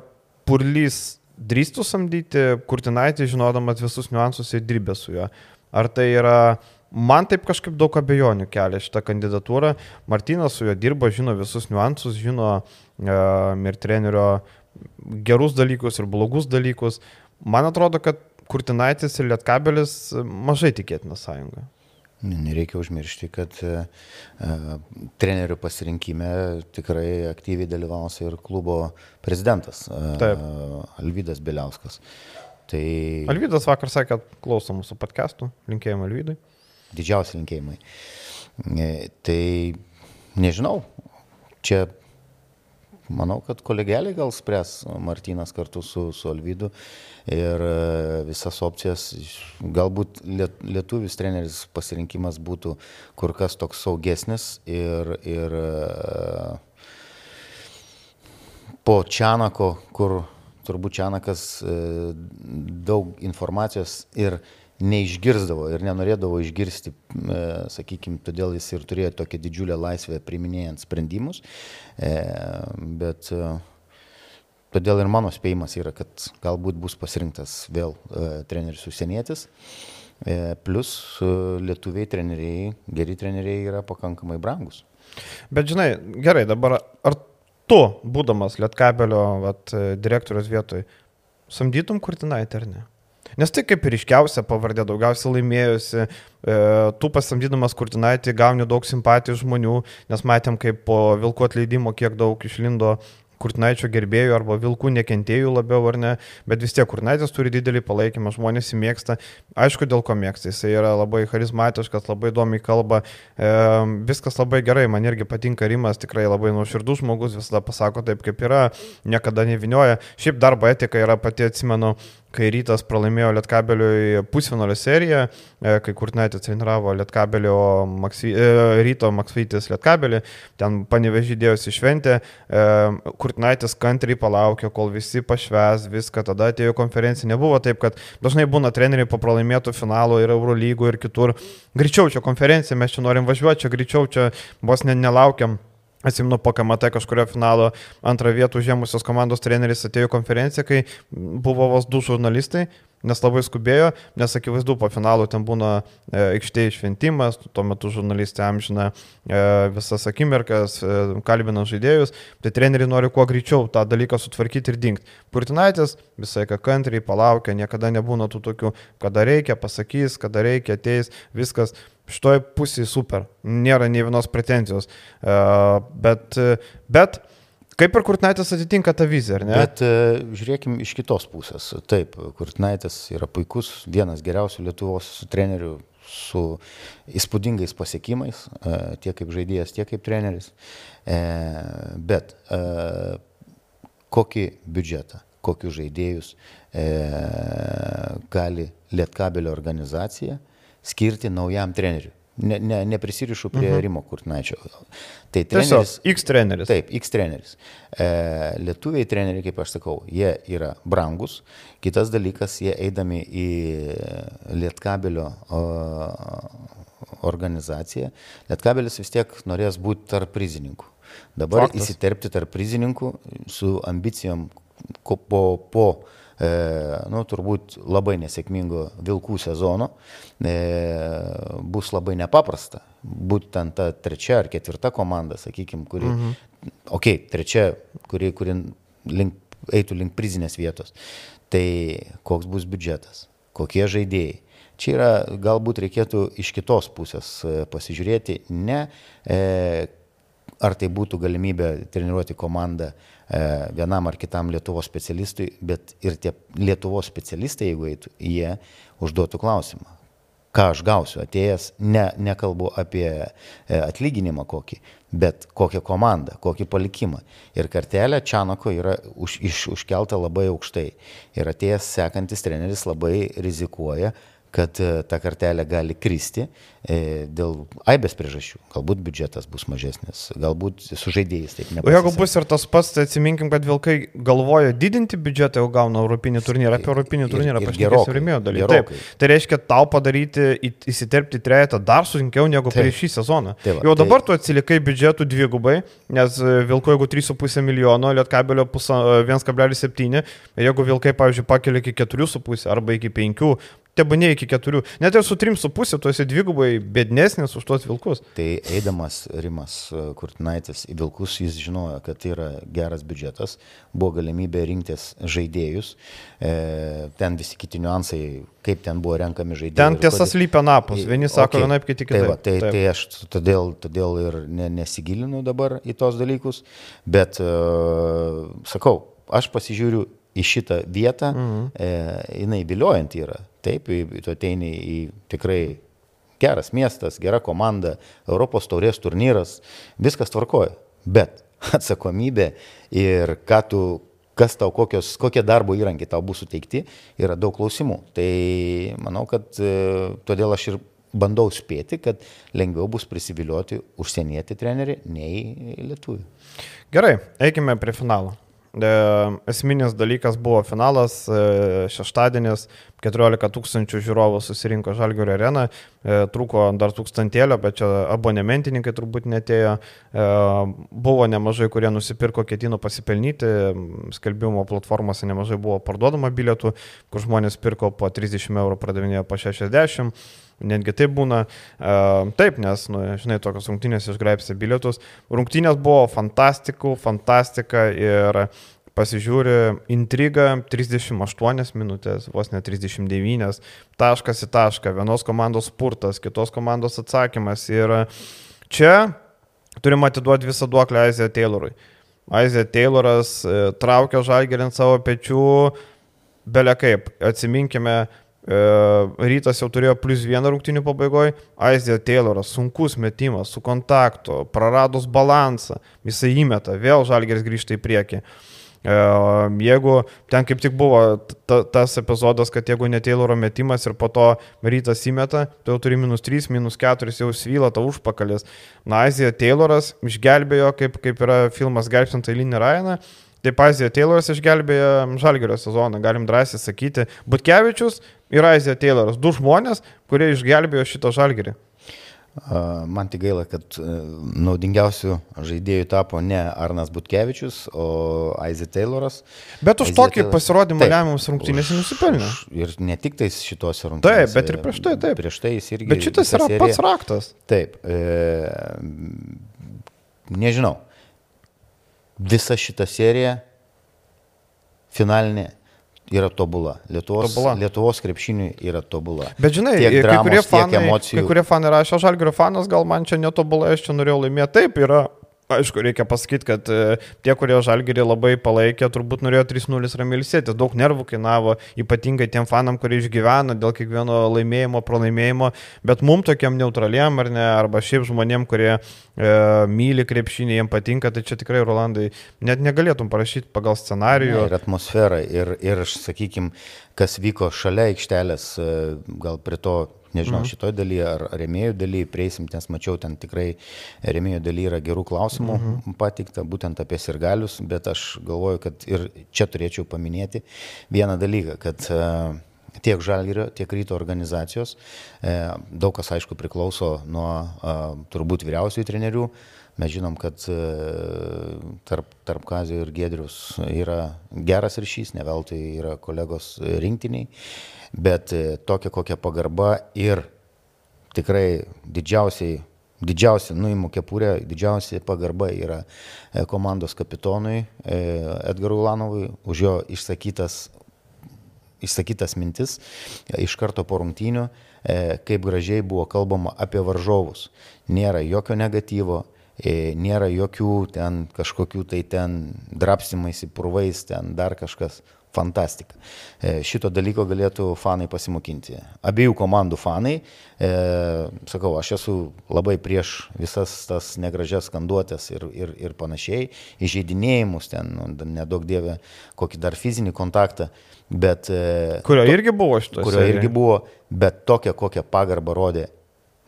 Purlys drįstų samdyti Kurtinaitį, žinodamas visus niuansus ir dirbę su juo. Ar tai yra, man taip kažkaip daug abejonių kelia šitą kandidatūrą. Martinas su juo dirba, žino visus niuansus, žino uh, ir trenerio gerus dalykus ir blogus dalykus. Man atrodo, kad Kurtinaitis ir Lietkabelis mažai tikėtina sąjunga. Nereikia užmiršti, kad e, e, trenerių pasirinkime tikrai aktyviai dalyvaus ir klubo prezidentas e, Taip. Alvydas Biliauskas. Tai... Alvydas vakar sakė, kad klauso mūsų podcastų, linkėjimai Alvydui. Didžiausi linkėjimai. Tai nežinau, čia manau, kad kolegeliai gal spręs Martinas kartu su, su Alvydu ir e, visas opcijas. Galbūt lietuvis treneris pasirinkimas būtų kur kas toks saugesnis ir, ir e, po Čianako, kur turbūt Čianakas e, daug informacijos ir neišgirdavo ir nenorėdavo išgirsti, sakykime, todėl jis ir turėjo tokią didžiulę laisvę priminėjant sprendimus. Bet Todėl ir mano spėjimas yra, kad galbūt bus pasirinktas vėl e, treneris užsienietis. E, plus e, lietuviai treneriai, geri treneriai yra pakankamai brangus. Bet žinai, gerai, dabar ar tu, būdamas Lietkabelio vat, direktorius vietoj, samdytum Kurtinaitį ar ne? Nes tai kaip ir iškiausia pavardė, daugiausiai laimėjusi, e, tu pasamdydamas Kurtinaitį gauni daug simpatijų žmonių, nes matėm, kaip po vilko atleidimo kiek daug išlindo Kurtinaičio gerbėjų arba vilkų nekentėjų labiau ar ne, bet vis tiek Kurtinaitis turi didelį palaikymą, žmonės jį mėgsta. Aišku, dėl ko mėgsta, jis yra labai charizmatiškas, labai įdomiai kalba, e, viskas labai gerai, man irgi patinka Rimas, tikrai labai nuoširdus žmogus, visada pasako taip, kaip yra, niekada nevinioja. Šiaip darbo etika yra pati, atsimenu, kai rytas pralaimėjo Lietkabeliui pusfinalio seriją, e, kai Kurtinaitis treniravo Lietkabelio Maksvy, e, ryto Maksvytis Lietkabelį, ten panevežydėjosi šventė, e, Kurtinaitis kantriai palaukė, kol visi pašves viską, tada atėjo konferencija, nebuvo taip, kad dažnai būna treneriai po pralaimėtų finalo ir Eurolygų ir kitur, greičiau čia konferencija, mes čia norim važiuoti, čia greičiau, čia vos ne, nelaukiam. Atsimenu, po KMT kažkurio finalo antrą vietą užėmusios komandos treneris atėjo į konferenciją, kai buvo vos du žurnalistai, nes labai skubėjo, nes akivaizdu, po finalo ten būna e, aikštėje šventimas, tuo metu žurnalistai amžina e, visas akimirkas, e, kalbina žaidėjus, tai treneriai nori kuo greičiau tą dalyką sutvarkyti ir dingti. Purtinaitis visai ką kantriai palaukia, niekada nebūna tų tokių, kada reikia, pasakys, kada reikia, ateis, viskas šitoje pusėje super, nėra nei vienos pretenzijos. Bet, bet kaip ir Kurtnaitis atitinka tą viziją, ar ne? Bet uh, žiūrėkime iš kitos pusės. Taip, Kurtnaitis yra puikus, vienas geriausių Lietuvos trenerių su įspūdingais pasiekimais, uh, tiek kaip žaidėjas, tiek kaip treneris. Uh, bet kokį biudžetą, kokius žaidėjus gali Lietkabelio organizacija skirti naujam treneriui. Ne, ne, neprisirišu prie mhm. Rimo Kurtnaičio. Tai treneris. Tiesiog, X treneris. Taip, X treneris. E, lietuviai treneriai, kaip aš sakau, jie yra brangus. Kitas dalykas, jie eidami į Lietkabelio o, organizaciją, Lietkabelis vis tiek norės būti tarp prizininkų. Dabar Faktas. įsiterpti tarp prizininkų su ambicijom po, po e, nu, turbūt labai nesėkmingo Vilkų sezono e, bus labai nepaprasta. Būtent ta trečia ar ketvirta komanda, sakykime, kuri, mhm. okei, okay, trečia, kuri, kuri link, eitų link prizinės vietos. Tai koks bus biudžetas, kokie žaidėjai. Čia yra, galbūt reikėtų iš kitos pusės e, pasižiūrėti, ne e, ar tai būtų galimybė treniruoti komandą e, vienam ar kitam Lietuvos specialistui, bet ir tie Lietuvos specialistai, jeigu eitų, jie užduotų klausimą. Ką aš gausiu atėjęs, ne, nekalbu apie e, atlyginimą kokį, bet kokią komandą, kokį palikimą. Ir kartelė Čianako yra už, iš, užkelta labai aukštai. Ir atėjęs sekantis treneris labai rizikuoja, kad e, ta kartelė gali kristi e, dėl aibės priežasčių. Galbūt biudžetas bus mažesnis, galbūt su žaidėjais taip nebus. O jeigu bus ir tas pats, tai atsiminkim, kad Vilkai galvoja didinti biudžetą, jau gauna Europinį turnyrą, apie Europinį turnyrą pašnekėsiu rimėjo dalykai. Taip, tai reiškia tau padaryti, įsiterpti trejetą dar sunkiau negu taip. prieš šį sezoną. Taip, jau dabar taip. tu atsilikai biudžetų dvigubai, nes e, Vilko jeigu 3,5 milijono, Lietkabelio 1,7, jeigu Vilkai, pavyzdžiui, pakelia iki 4,5 arba iki 5, tebūnė iki keturių. Net ir su trim su pusė tu esi dvigubai bednesnis už tuos vilkus. Tai eidamas Rimas Kurtinaitis į vilkus, jis žinojo, kad tai yra geras biudžetas, buvo galimybė rinktis žaidėjus, e, ten visi kiti niuansai, kaip ten buvo renkami žaidėjai. Ten tiesa slypia napus, vieni sako okay. vienaip, kiti kitaip. Tai, va, tai, tai aš todėl, todėl ir ne, nesigilinu dabar į tos dalykus, bet uh, sakau, aš pasižiūriu į šitą vietą, mhm. e, jinai viliojanti yra. Taip, tu ateini į tikrai geras miestas, gera komanda, Europos taurės turnyras, viskas tvarkoja. Bet atsakomybė ir ką tu, kas tau, kokios, kokie darbo įrankiai tau bus suteikti, yra daug klausimų. Tai manau, kad e, todėl aš ir bandau spėti, kad lengviau bus prisivilioti užsienietį trenerį nei lietuvių. Gerai, eikime prie finalo. E, esminis dalykas buvo finalas, e, šeštadienis, 14 tūkstančių žiūrovų susirinko Žalgirio areną, e, trūko dar tūkstantėlio, bet čia abonementininkai turbūt netėjo, buvo nemažai, kurie nusipirko, ketino pasipelnyti, skelbimo platformose nemažai buvo parduodama bilietų, kur žmonės pirko po 30 eurų, pardavinėjo po 60 netgi taip būna. Uh, taip, nes, nu, žinai, tokios rungtynės išgraipsi bilietus. Rungtynės buvo fantastikų, fantastika ir pasižiūri intrigą 38 minutės, vos ne 39, taškas į tašką, vienos komandos spurtas, kitos komandos atsakymas. Ir čia turim atiduoti visą duoklę Aizė Taylorui. Aizė Tayloras e, traukia žalgerį ant savo pečių, belia kaip, atsiminkime, E, rytas jau turėjo plus vieną rungtinių pabaigoje, Aizė Tayloras, sunkus metimas, su kontaktu, praradus balansą, jisai įmeta, vėl Žalgeris grįžta į priekį. E, jeigu ten kaip tik buvo ta, tas epizodas, kad jeigu ne Tayloro metimas ir po to rytas įmeta, tai jau turi minus 3, minus 4, jau svyla ta užpakalis. Na, Azija Tayloras išgelbėjo, kaip, kaip yra filmas Gelbsint eilinį Ryaną, Taip Azija Tayloras išgelbėjo Žalgerio sezoną, galim drąsiai sakyti. Butkevičius ir Azija Tayloras, du žmonės, kurie išgelbėjo šito Žalgerį. Man tik gaila, kad e, naudingiausių žaidėjų tapo ne Arnas Butkevičius, o Aizė Tayloras. Bet už Aizė tokį Taylor... pasirodymą lemiamus rungtynės nusipelnė. Ir ne tik tais šitos rungtynės. Taip, bet ir prieš tai, taip. Prieš tai jis irgi. Bet šitas yra serija... pats raktas. Taip. E, nežinau visa šita serija finalinė yra tobula. Lietuvos, tobula. Lietuvos krepšiniui yra tobula. Bet žinai, tiek dramos, kai, kurie fanai, kai kurie fanai rašo, žalgerio fanas, gal man čia netobulai, aš čia norėjau laimėti. Taip, yra Aišku, reikia pasakyti, kad e, tie, kurie žalgerį labai palaikė, turbūt norėjo 3-0 ramilsėti. Daug nervų kainavo, ypatingai tiem fanam, kurie išgyvena dėl kiekvieno laimėjimo, pralaimėjimo. Bet mum tokiam neutraliem ar ne, arba šiaip žmonėm, kurie e, myli krepšinį, jiems patinka, tai čia tikrai, Rolandai, net negalėtum parašyti pagal scenarijų. Ne, ir atmosferą, ir, ir sakykime, kas vyko šalia aikštelės, e, gal prie to Nežinau, mhm. šitoje dalyje ar remėjų dalyje prieisim, nes mačiau, ten tikrai remėjų dalyje yra gerų klausimų mhm. patikta, būtent apie sirgalius, bet aš galvoju, kad ir čia turėčiau paminėti vieną dalyką, kad uh, tiek žalgerio, tiek ryto organizacijos, e, daug kas aišku priklauso nuo turbūt vyriausiųjų trenerių, Mes žinom, kad e, tarp, tarp Kazio ir Gedrius yra geras ryšys, ne veltui yra kolegos rinktiniai, bet e, tokia kokia pagarba ir tikrai didžiausiai Didžiausia, nuimu kepurę, didžiausia pagarba yra komandos kapitonui Edgarui Ulanovui už jo išsakytas išsakytas mintis iš karto po rungtynių, e, kaip gražiai buvo kalbama apie varžovus. Nėra jokio negatyvo, e, nėra jokių ten kažkokių tai ten drapsimais į purvais, ten dar kažkas. Fantastika. E, šito dalyko galėtų fanai pasimokinti. Abiejų komandų fanai, e, sakau, aš esu labai prieš visas tas negražias skanduotės ir, ir, ir panašiai, įžeidinėjimus ten, nu, nedaug dievė, kokį dar fizinį kontaktą. Bet, e, kurio to, irgi buvo šito. Kurio irgi buvo, bet tokia, kokią pagarbą rodė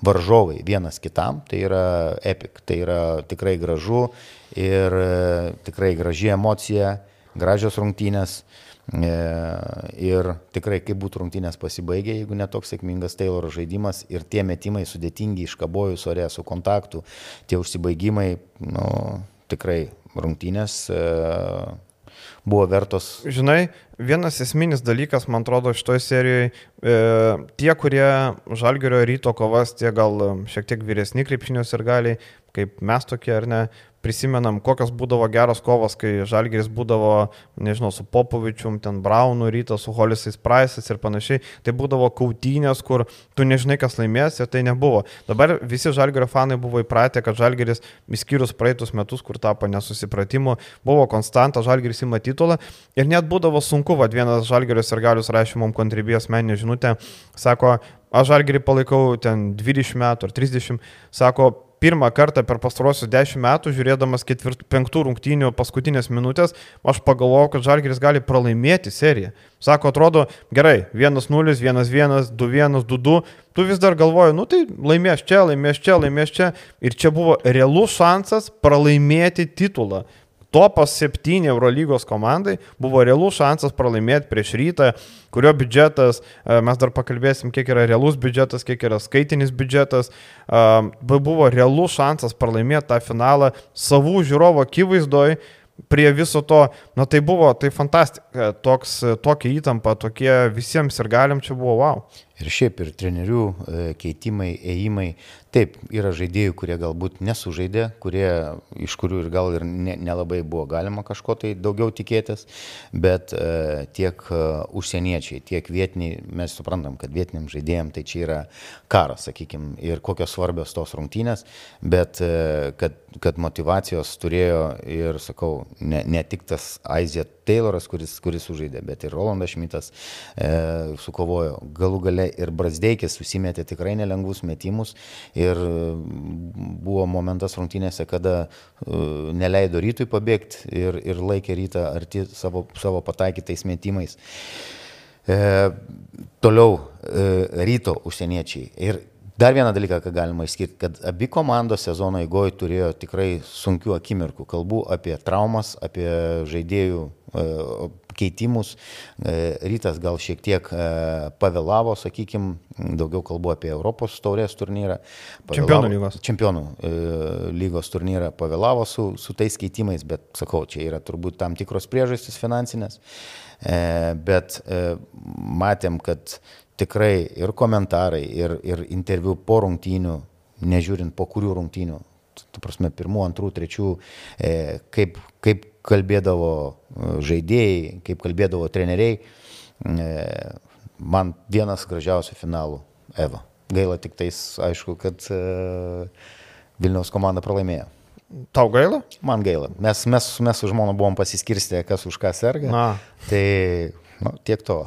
varžovai vienas kitam, tai yra epik, tai yra tikrai gražu ir e, tikrai graži emocija, gražios rungtynės. E, ir tikrai, kaip būtų rungtynės pasibaigę, jeigu netoks sėkmingas Tayloro žaidimas ir tie metimai sudėtingi iš kabojus ore su kontaktu, tie užsibaigimai, nu, tikrai rungtynės. E, buvo vertos. Žinai, vienas esminis dalykas, man atrodo, šitoje serijoje, e, tie, kurie žalgerio ryto kovas, tie gal šiek tiek vyresni krepšinios ir galiai, kaip mes tokie ar ne, prisimenam, kokios būdavo geros kovos, kai Žalgeris būdavo, nežinau, su Popovičium, ten Braunu, ryto su Holisais Price'ais ir panašiai. Tai būdavo kautynės, kur tu nežinai, kas laimės ir tai nebuvo. Dabar visi Žalgerio fanai buvo įpratę, kad Žalgeris, įskyrus praeitus metus, kur tapo nesusipratimu, buvo konstanta, Žalgeris įma titulą ir net būdavo sunku, vad vienas Žalgerio ir galius rašė mums kontribijos meninę žinutę, sako, aš Žalgerį palaikau ten 20 metų ar 30, sako, pirmą kartą per pastarosius dešimt metų, žiūrėdamas ketvirtų, penktų rungtynių paskutinės minutės, aš pagalvojau, kad Žalgiris gali pralaimėti seriją. Sako, atrodo, gerai, 1-0, 1-1, 2-1, 2-2, tu vis dar galvoji, nu tai laimės čia, laimės čia, laimės čia. Ir čia buvo realus šansas pralaimėti titulą topas 7 Eurolygos komandai buvo realus šansas pralaimėti prieš rytą, kurio biudžetas, e, mes dar pakalbėsim, kiek yra realus biudžetas, kiek yra skaitinis biudžetas, e, buvo realus šansas pralaimėti tą finalą savų žiūrovo akivaizdoj. Prie viso to, na tai buvo, tai fantastika, toks, tokia įtampa, tokie visiems ir galim čia buvo wow. Ir šiaip ir trenerių e, keitimai, ėjimai, Taip, yra žaidėjų, kurie galbūt nesužaidė, kurie, iš kurių ir gal ir ne, nelabai buvo galima kažko tai daugiau tikėtis, bet e, tiek e, užsieniečiai, tiek vietiniai, mes suprantam, kad vietiniam žaidėjim tai čia yra karas, sakykime, ir kokios svarbios tos rungtynės, bet e, kad, kad motivacijos turėjo ir, sakau, ne, ne tik tas Aizija Tayloras, kuris, kuris sužaidė, bet ir Rolandas Šmitas e, sukovojo. Galų gale ir Brasdeikis susimetė tikrai nelengvus metimus ir buvo momentas rungtynėse, kada uh, neleido rytui pabėgti ir, ir laikė rytą arti savo, savo pataikytais metimais. E, toliau e, ryto užsieniečiai. Ir Dar vieną dalyką, ką galima išskirti, kad abi komandos sezono eigoje turėjo tikrai sunkių akimirkų. Kalbu apie traumas, apie žaidėjų e, keitimus. E, rytas gal šiek tiek e, pavėlavo, sakykime, daugiau kalbu apie Europos taurės turnyrą. Pavėlavo, čempionų lygos. Čempionų lygos turnyrą pavėlavo su, su tais keitimais, bet sakau, čia yra turbūt tam tikros priežastys finansinės. Bet matėm, kad tikrai ir komentarai, ir, ir interviu po rungtynių, nežiūrint po kurių rungtynių, tu prasme, pirmų, antrų, trečių, e, kaip, kaip kalbėdavo e, žaidėjai, kaip kalbėdavo treneriai, e, man vienas gražiausių finalų Eva. Gaila tik tais, aišku, kad e, Vilniaus komanda pralaimėjo. Tau gaila? Man gaila. Mes, mes, mes su žmona buvom pasiskirstę, kas už ką serga. Na. Tai nu, tiek to.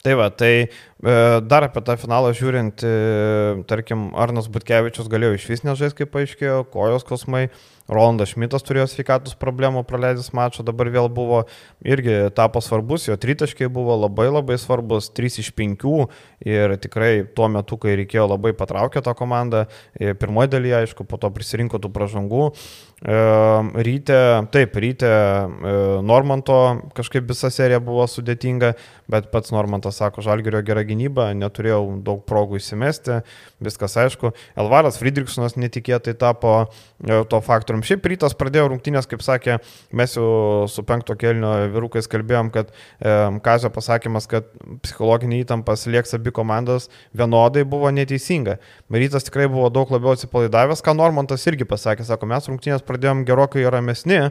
Tai va, tai e, dar apie tą finalą žiūrint, e, tarkim, Arnas Butkevičius galėjo iš vis nežais, kaip paaiškėjo, kojos kosmai, Rolandas Šmitas turėjo sveikatos problemų praleidęs mačą, dabar vėl buvo irgi tapo svarbus, jo tritaškiai buvo labai labai svarbus, 3 iš 5 ir tikrai tuo metu, kai reikėjo labai patraukė tą komandą, e, pirmoji dalyje, aišku, po to prisirinko tų pražangų. Ryte, taip, ryte Normanto kažkaip visa serija buvo sudėtinga, bet pats Normantas sako, Žalgerio gera gynybą, neturėjau daug progų įsimesti, viskas aišku. Elvaras Friedrichsonas netikėtai tapo e, to faktorium. Šiaip rytas pradėjo rungtynės, kaip sakė, mes jau su penkto kelnio vyrukais kalbėjom, kad e, Kazio pasakymas, kad psichologinė įtampa lieks abi komandas vienodai buvo neteisinga. Rytas tikrai buvo daug labiau atsipalaidavęs, ką Normantas irgi pasakė, sako, mes rungtynės pradėjom gerokai ramesni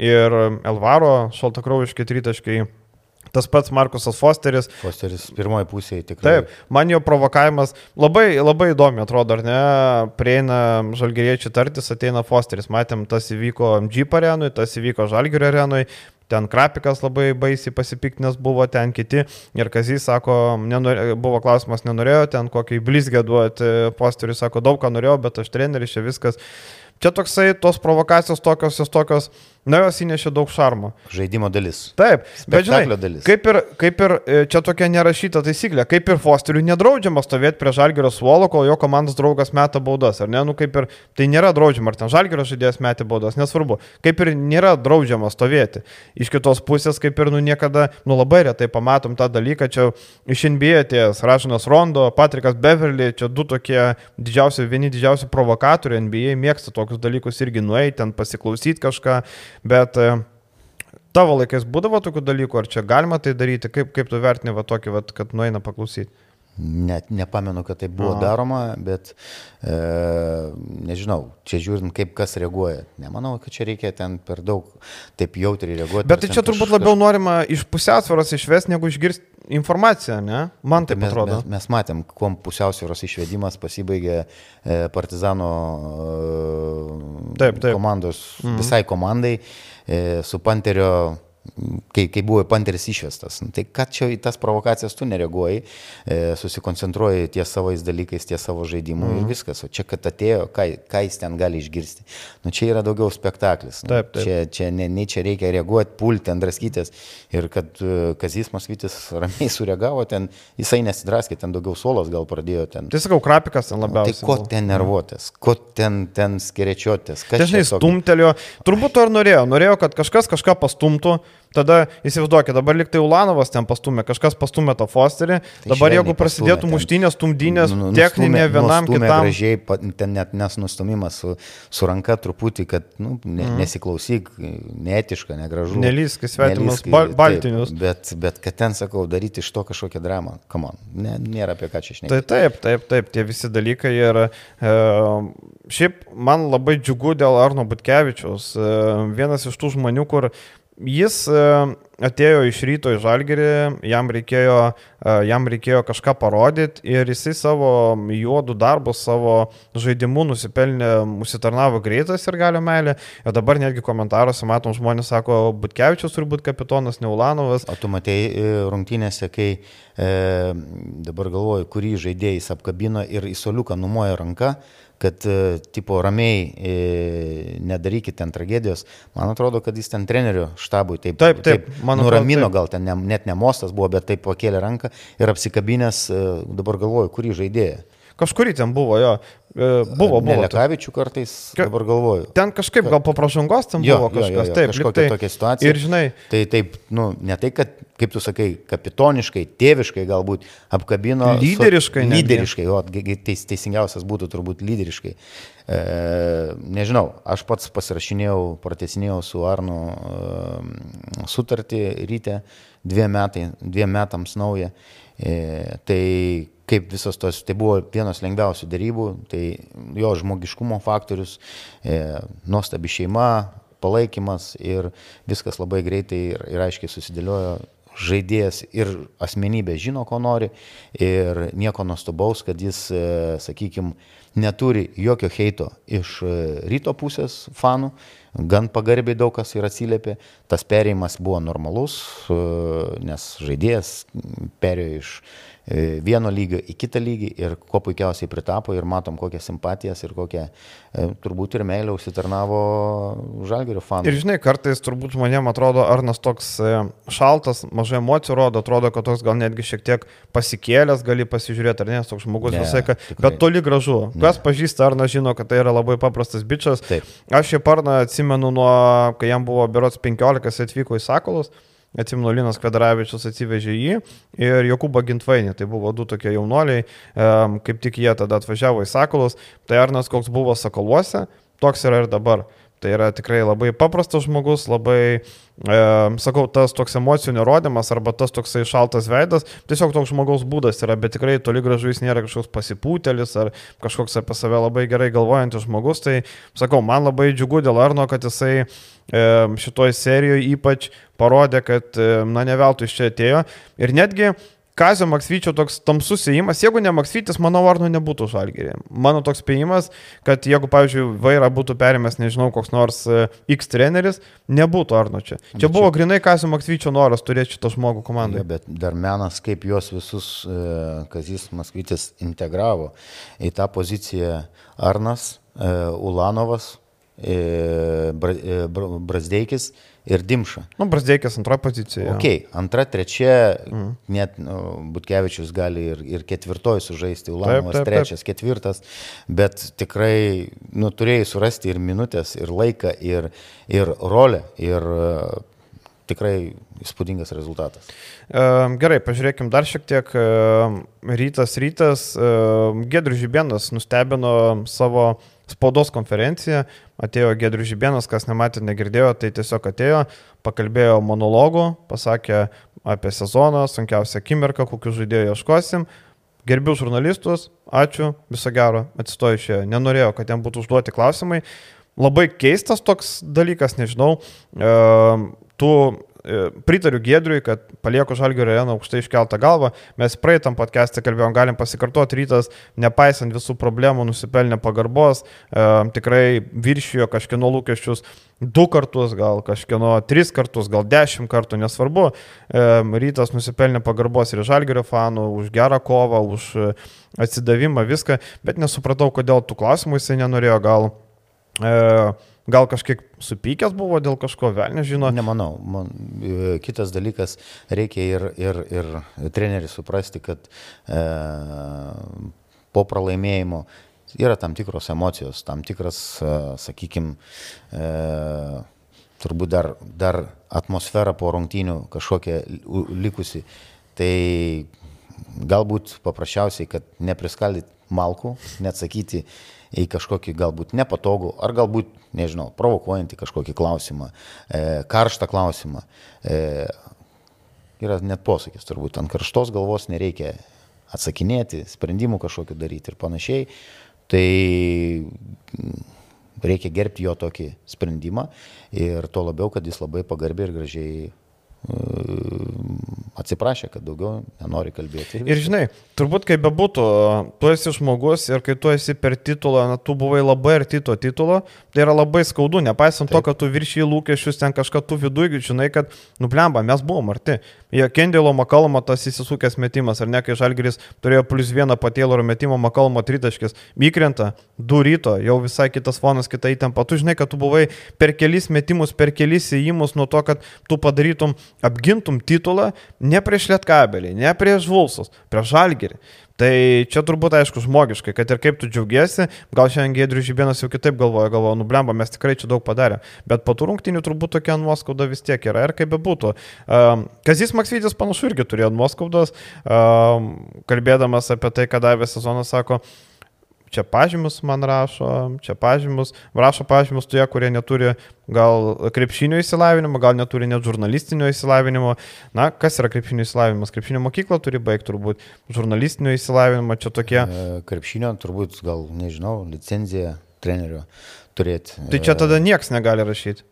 ir Elvaro šaltakraujiški tritaškai Tas pats Markusas Fosteris. Fosteris pirmoji pusėje tikrai. Taip, man jo provokavimas labai, labai įdomi atrodo, ar ne? Prieina žalgeriečių tartis, ateina Fosteris. Matėm, tas įvyko Jeep arenui, tas įvyko žalgerio arenui. Ten Krapikas labai baisiai pasipiktinęs buvo, ten kiti. Ir Kazys sako, nenore, buvo klausimas, nenorėjo ten kokį blizgę duoti. Posterius sako, daug ką norėjau, bet aš treneris čia viskas. Čia toksai, tos provokacijos tokios, jos tokios, na, jos įnešė daug šarmo. Žaidimo dalis. Taip, bet žinai, dalis. Kaip ir, kaip ir e, čia tokia nerašyta taisyklė, kaip ir Fosteriui nedraudžiama stovėti prie Žalgerio suolo, kol jo komandos draugas meta baudas, ar ne? Nu, kaip ir tai nėra draudžiama, ar ten Žalgerio žaidėjas metė baudas, nesvarbu. Kaip ir nėra draudžiama stovėti. Iš kitos pusės, kaip ir, nu, niekada, nu, labai retai pamatom tą dalyką, čia iš NBA ties Ražinas Rondo, Patrikas Beverly, čia du tokie didžiausi, vieni didžiausi provokatoriai NBA mėgsta to tokius dalykus irgi nueiti, ten pasiklausyti kažką, bet e, tavo laikais būdavo tokių dalykų, ar čia galima tai daryti, kaip, kaip tu vertini va tokį, va, kad nueina paklausyti? Net nepamenu, kad tai buvo Aha. daroma, bet e, nežinau, čia žiūrint, kaip kas reaguoja. Nemanau, kad čia reikia ten per daug taip jautriai reaguoti. Bet tai čia turbūt kaž... labiau norima iš pusiausvėros išvesti, negu išgirsti informaciją, ne? Man tai atrodo. Mes, mes matėm, kuo pusiausvėros išvedimas pasibaigė e, Partizano e, taip, taip. komandos, mhm. visai komandai e, su Panterio kai, kai buvo Panteris išvestas. Nu, tai ką čia į tas provokacijas tu nereaguoji, e, susikoncentruoji ties savais dalykais, ties savo žaidimu mm. ir mhm. viskas. O čia, kad atėjo, ką, ką jis ten gali išgirsti. Nu, čia yra daugiau spektaklis. Nu, taip, taip. Čia, čia ne, ne čia reikia reaguoti, pulti ant draskytės. Ir kad uh, Kazis Masvytis ramiai sureagavo, ten jisai nesidraskė, ten daugiau solos gal pradėjo. Ten. Tai sakau, krapikas ten labiausiai. Nu, tai ko ten nervuotės, ko ten, ten skerečiotės. Dažnai stumtelio. Turbūt to ir norėjo. Norėjo, kad kažkas kažką pastumtų. Tada įsivaizduokit, dabar liktai Ulanovas ten pastumė, kažkas pastumė tą Fosterį, tai dabar jeigu prasidėtų muštynės, tumdynės, nu, nu, techninė vienam kitam. Gražiai, ten net nesustumimas su, su ranka truputį, kad nu, ne, mm. nesiklausyk, neetiška, negražu. Nelysk, svetimas bal, baltinius. Taip, bet, bet kad ten, sakau, daryti iš to kažkokią dramą, kamon, ne, nėra apie ką čia išnekėti. Tai taip, taip, taip, tie visi dalykai ir e, šiaip man labai džiugu dėl Arno Butkevičiaus. E, vienas iš tų žmonių, kur Jis e, atėjo iš ryto į žalgerį, jam reikėjo, e, jam reikėjo kažką parodyti ir jisai savo juodų darbų, savo žaidimu nusipelnė, užsitarnavo greitas ir galio meilė. Ir dabar netgi komentaruose matom žmonės sako, Butkevičius turi būti kapitonas Neulanovas. O tu matei e, rungtynėse, kai e, dabar galvoju, kurį žaidėjais apkabino ir į soliuką numoja ranką kad e, tipo ramiai e, nedarykit ten tragedijos. Man atrodo, kad jis ten trenerių štabui taip, taip, taip, taip nuramino, gal ten ne, net ne mostas buvo, bet taip pakėlė ranką ir apsikabinęs, e, dabar galvoju, kurį žaidėją. Kažkurį ten buvo, jo. E, buvo, buvo. Lekavičių kartais, dabar galvoju. Ten kažkaip gal po pražangos ten jo, buvo kažkas, jo, jo, jo, taip, kažkokia tai, tokia situacija. Ir žinai. Tai taip, nu, ne tai, kad, kaip tu sakai, kapitoniškai, tėviškai galbūt apkabino. Lyderiškai. Su, lyderiškai, o teis, teisingiausias būtų turbūt lyderiškai. E, nežinau, aš pats pasirašinėjau, pratesinėjau su Arnu e, sutartį ryte dviem, metai, dviem metams naują. E, tai kaip visos tos, tai buvo vienas lengviausių darybų, tai jo žmogiškumo faktorius, e, nuostabi šeima, palaikymas ir viskas labai greitai ir, ir aiškiai susidėliojo. Žaidėjas ir asmenybė žino, ko nori ir nieko nuostabaus, kad jis, e, sakykime, neturi jokio heito iš e, ryto pusės fanų, gan pagarbiai daug kas ir atsiliepė, tas perėjimas buvo normalus, e, nes žaidėjas perėjo iš vieno lygio į kitą lygį ir kuo puikiausiai pritapo ir matom kokias simpatijas ir kokią e, turbūt ir meilę užsitarnavo žalgerio fanai. Ir žinai, kartais turbūt žmonėm atrodo Arnas toks e, šaltas, mažai emocijų rodo, atrodo, kad toks gal netgi šiek tiek pasikėlęs gali pasižiūrėti, ar ne, toks žmogus ne, visai, kad, bet toli gražu. Ne. Kas pažįsta Arną žino, kad tai yra labai paprastas bičias. Taip. Aš šį parną atsimenu nuo, kai jam buvo berots 15, atvyko į Sakolus. Atsimenu, Linas Kvedaravičius atsivežė jį ir Jokūbą Gintvainį, tai buvo du tokie jaunoliai, kaip tik jie tada atvažiavo į Sakalus, tai Arnas koks buvo Sakaluose, toks yra ir dabar. Tai yra tikrai labai paprastas žmogus, labai, e, sakau, tas toks emocijų nerodymas arba tas toksai šaltas veidas, tiesiog toks žmogaus būdas yra, bet tikrai toli gražu jis nėra kažkoks pasipūtelis ar kažkoks apie save labai gerai galvojantis žmogus. Tai sakau, man labai džiugu dėl Arno, kad jisai e, šitoj serijoje ypač parodė, kad, e, na, ne veltui iš čia atėjo. Ir netgi Kazio Maksvyčio toks tamsus įėjimas, jeigu ne Maksvytis, mano varno nebūtų žalgerį. Mano toks spėjimas, kad jeigu, pavyzdžiui, vairą būtų perimęs, nežinau, koks nors e, X treneris, nebūtų Arno čia. Čia buvo grinai Kazio Maksvyčio noras turėti šitą žmogų komandoje. Ja, bet dar menas, kaip juos visus e, Kazis Maksvytis integravo į tą poziciją Arnas, e, Ulanovas, Brazdeikis ir Dimša. Nu, Brasdeikis antroje pozicijoje. Ok, antra, trečia, mm. net nu, Butkevičius gali ir, ir ketvirtoji sužaisti, Ulanovas trečias, ketvirtas, bet tikrai nu, turėjai surasti ir minutės, ir laiką, ir, ir rolę, ir uh, tikrai įspūdingas rezultatas. Gerai, pažiūrėkim dar šiek tiek. Rytas, rytas, Gedrius Žibėnas nustebino savo spaudos konferenciją, atėjo Gedrius Žibėnas, kas nematė, negirdėjo, tai tiesiog atėjo, pakalbėjo monologų, pasakė apie sezoną, sunkiausią akimirką, kokius žaidėjų ieškosim. Gerbiu žurnalistus, ačiū, viso gero, atsistoju čia, nenorėjau, kad jam būtų užduoti klausimai. Labai keistas toks dalykas, nežinau, e, tu pritariu Gedriui, kad palieku Žalgirio areną aukštai iškeltą galvą. Mes praeitam podcast'e kalbėjom, galim pasikartoti, rytas, nepaisant visų problemų, nusipelnė pagarbos, e, tikrai viršijo kažkieno lūkesčius du kartus, gal kažkieno tris kartus, gal dešimt kartų, nesvarbu. E, rytas nusipelnė pagarbos ir Žalgirio fanų už gerą kovą, už e, atsidavimą, viską, bet nesupratau, kodėl tų klausimų jisai nenorėjo gal. E, Gal kažkiek supykęs buvo dėl kažko, vėl nežinau. Nemanau. Man, e, kitas dalykas, reikia ir, ir, ir treneriui suprasti, kad e, po pralaimėjimo yra tam tikros emocijos, tam tikras, e, sakykime, e, turbūt dar, dar atmosfera po rungtynių kažkokia likusi. Tai galbūt paprasčiausiai, kad nepriskaldyt malkų, neatsakyti į kažkokį galbūt nepatogų ar galbūt, nežinau, provokuojantį kažkokį klausimą, e, karštą klausimą. E, yra net posakis, turbūt ant karštos galvos nereikia atsakinėti, sprendimų kažkokiu daryti ir panašiai. Tai reikia gerbti jo tokį sprendimą ir tuo labiau, kad jis labai pagarbiai ir gražiai atsiprašė, kad daugiau nenori kalbėti. Ir žinai, turbūt kaip bebūtų, tu esi žmogus ir kai tu esi per titulą, na, tu buvai labai arti to titulo, tai yra labai skaudu, nepaisant Taip. to, kad tu viršį lūkesčius ten kažką tu viduje, žinai, kad, nublemba, mes buvom arti. Jie Kendėlo Makalmo tas įsisukęs metimas, ar ne, kai Žalgiris turėjo plus vieną patėlų metimo Makalmo tritaškis, įkrenta, du ryto, jau visai kitas fonas, kita įtampa. Tu žinai, kad tu buvai per kelis metimus, per kelis įėjimus nuo to, kad tu padarytum, apgintum titulą ne prieš Lietkabelį, ne prieš Vulsus, prieš Žalgirį. Tai čia turbūt aišku žmogiškai, kad ir kaip tu džiaugiesi, gal šiandien Gedrius Žibėnas jau kitaip galvoja, galvoja, nublemba, mes tikrai čia daug padarėme, bet po tų rungtinių turbūt tokia nuoskauda vis tiek yra ir kaip bebūtų. Um, Kazis Maksvytis panašu irgi turėjo nuoskaudas, um, kalbėdamas apie tai, ką davė sezonas, sako, čia pažymus man rašo, čia pažymus, rašo pažymus tie, kurie neturi gal krepšinio įsilavinimo, gal neturi net žurnalistinio įsilavinimo. Na, kas yra krepšinio įsilavinimas? Krepšinio mokyklą turi baigti turbūt, žurnalistinio įsilavinimo čia tokie. E, krepšinio turbūt gal, nežinau, licenzija trenerio turėti. Tai čia tada niekas negali rašyti.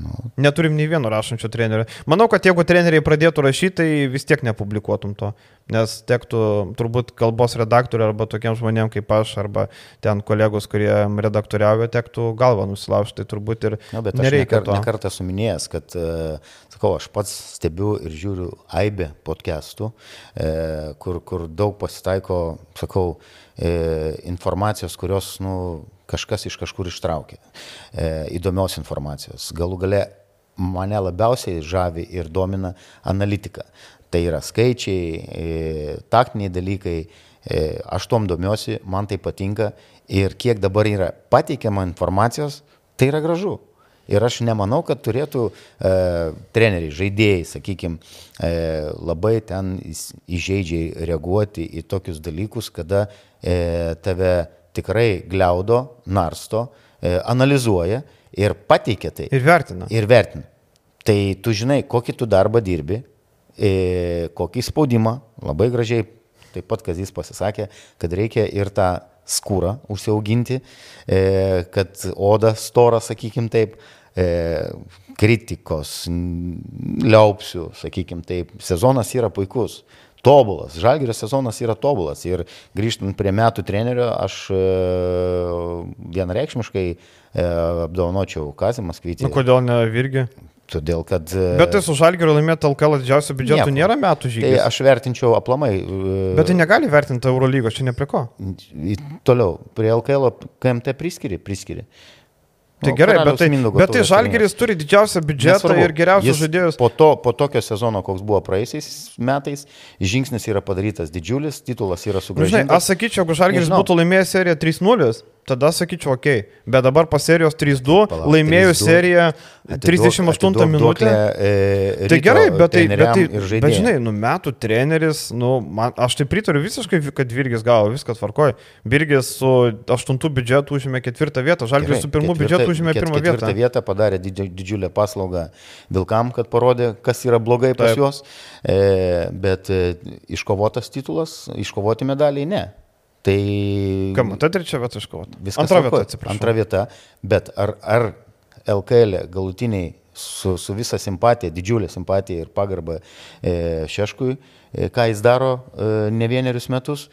Nu. Neturim nei vieno rašančio trenerio. Manau, kad jeigu treneriai pradėtų rašyti, tai vis tiek nepublikuotum to. Nes tektų turbūt kalbos redaktoriui arba tokiem žmonėm kaip aš, arba ten kolegos, kurie redaktoriavo, tektų galvą nusilaužti. Tai turbūt ir no, nereikia. Aš nekart esu minėjęs, kad, e, sakau, aš pats stebiu ir žiūriu aibę podcastų, e, kur, kur daug pasitaiko, sakau, e, informacijos, kurios, nu, kažkas iš kažkur ištraukė e, įdomios informacijos. Galų gale mane labiausiai žavi ir domina analitika. Tai yra skaičiai, e, taktiniai dalykai, e, aš tom domiuosi, man tai patinka ir kiek dabar yra pateikiama informacijos, tai yra gražu. Ir aš nemanau, kad turėtų e, treneriai, žaidėjai, sakykime, e, labai ten įžeidžiai reaguoti į tokius dalykus, kada e, tave tikrai gliaudo, narsto, e, analizuoja ir pateikia tai. Ir vertina. Ir vertina. Tai tu žinai, kokį tu darbą dirbi, e, kokį spaudimą, labai gražiai, taip pat Kazis pasisakė, kad reikia ir tą skūrą užsiauginti, e, kad oda stora, sakykim taip, kritikos, liaupsių, sakykim taip, sezonas yra puikus tobulas. Žalgirio sezonas yra tobulas. Ir grįžtant prie metų trenerio, aš e, vienareikšmiškai e, apdovanočiau Kazimas Kvytį. Nu, kodėl ne Virgi? Todėl, kad... e, Bet tai su Žalgiriu laimėti LKL didžiausio biudžeto Nieko. nėra metų Tai žygis. aš vertinčiau aplamai. e, Bet tai negali vertinti Eurolygos, čia ne prie ko. Toliau, prie LKL KMT priskiri, priskiri. Tai gerai, bet tai, bet tai taurės Žalgiris turi didžiausią biudžetą Nesvarbu. ir geriausius žaidėjus. Po, to, po tokio sezono, koks buvo praeisiais metais, žingsnis yra padarytas didžiulis, titulas yra Nu, Žinai, sugražintas. aš sakyčiau, jeigu Nežinau. būtų laimėjęs seriją 3-0, tada sakyčiau, ok. Bet dabar po serijos 3-2 Palauk, laimėjus 3:2. seriją Atiduok- 38 atiduok minutę. e, Tai gerai, bet tai, bet, tai bet žinai, nu metų treneris, nu, man, aš tai pritariu visiškai, kad Virgis gavo, viskas tvarkoja. Virgis su aštuntų biudžetu užėmė ketvirtą vietą, Žalgiris su pirmu ketvirtą- biudžetu užėmė ket- pirmą ketvirtą vietą. vietą padarė didži- didžiulę paslaugą Vilkam, kad parodė, kas yra blogai pas Taip. juos. E, bet e, iškovotas titulas, iškovoti medaliai ne. Tai Kam, tai trečia vieta iškovota. viskas Antra vieta, atsiprašau. Antra vieta, bet ar, ar LKL galutiniai su, su visa simpatija, didžiulė simpatija ir pagarba e, Šeškui, e, ką jis daro e, ne vienerius metus,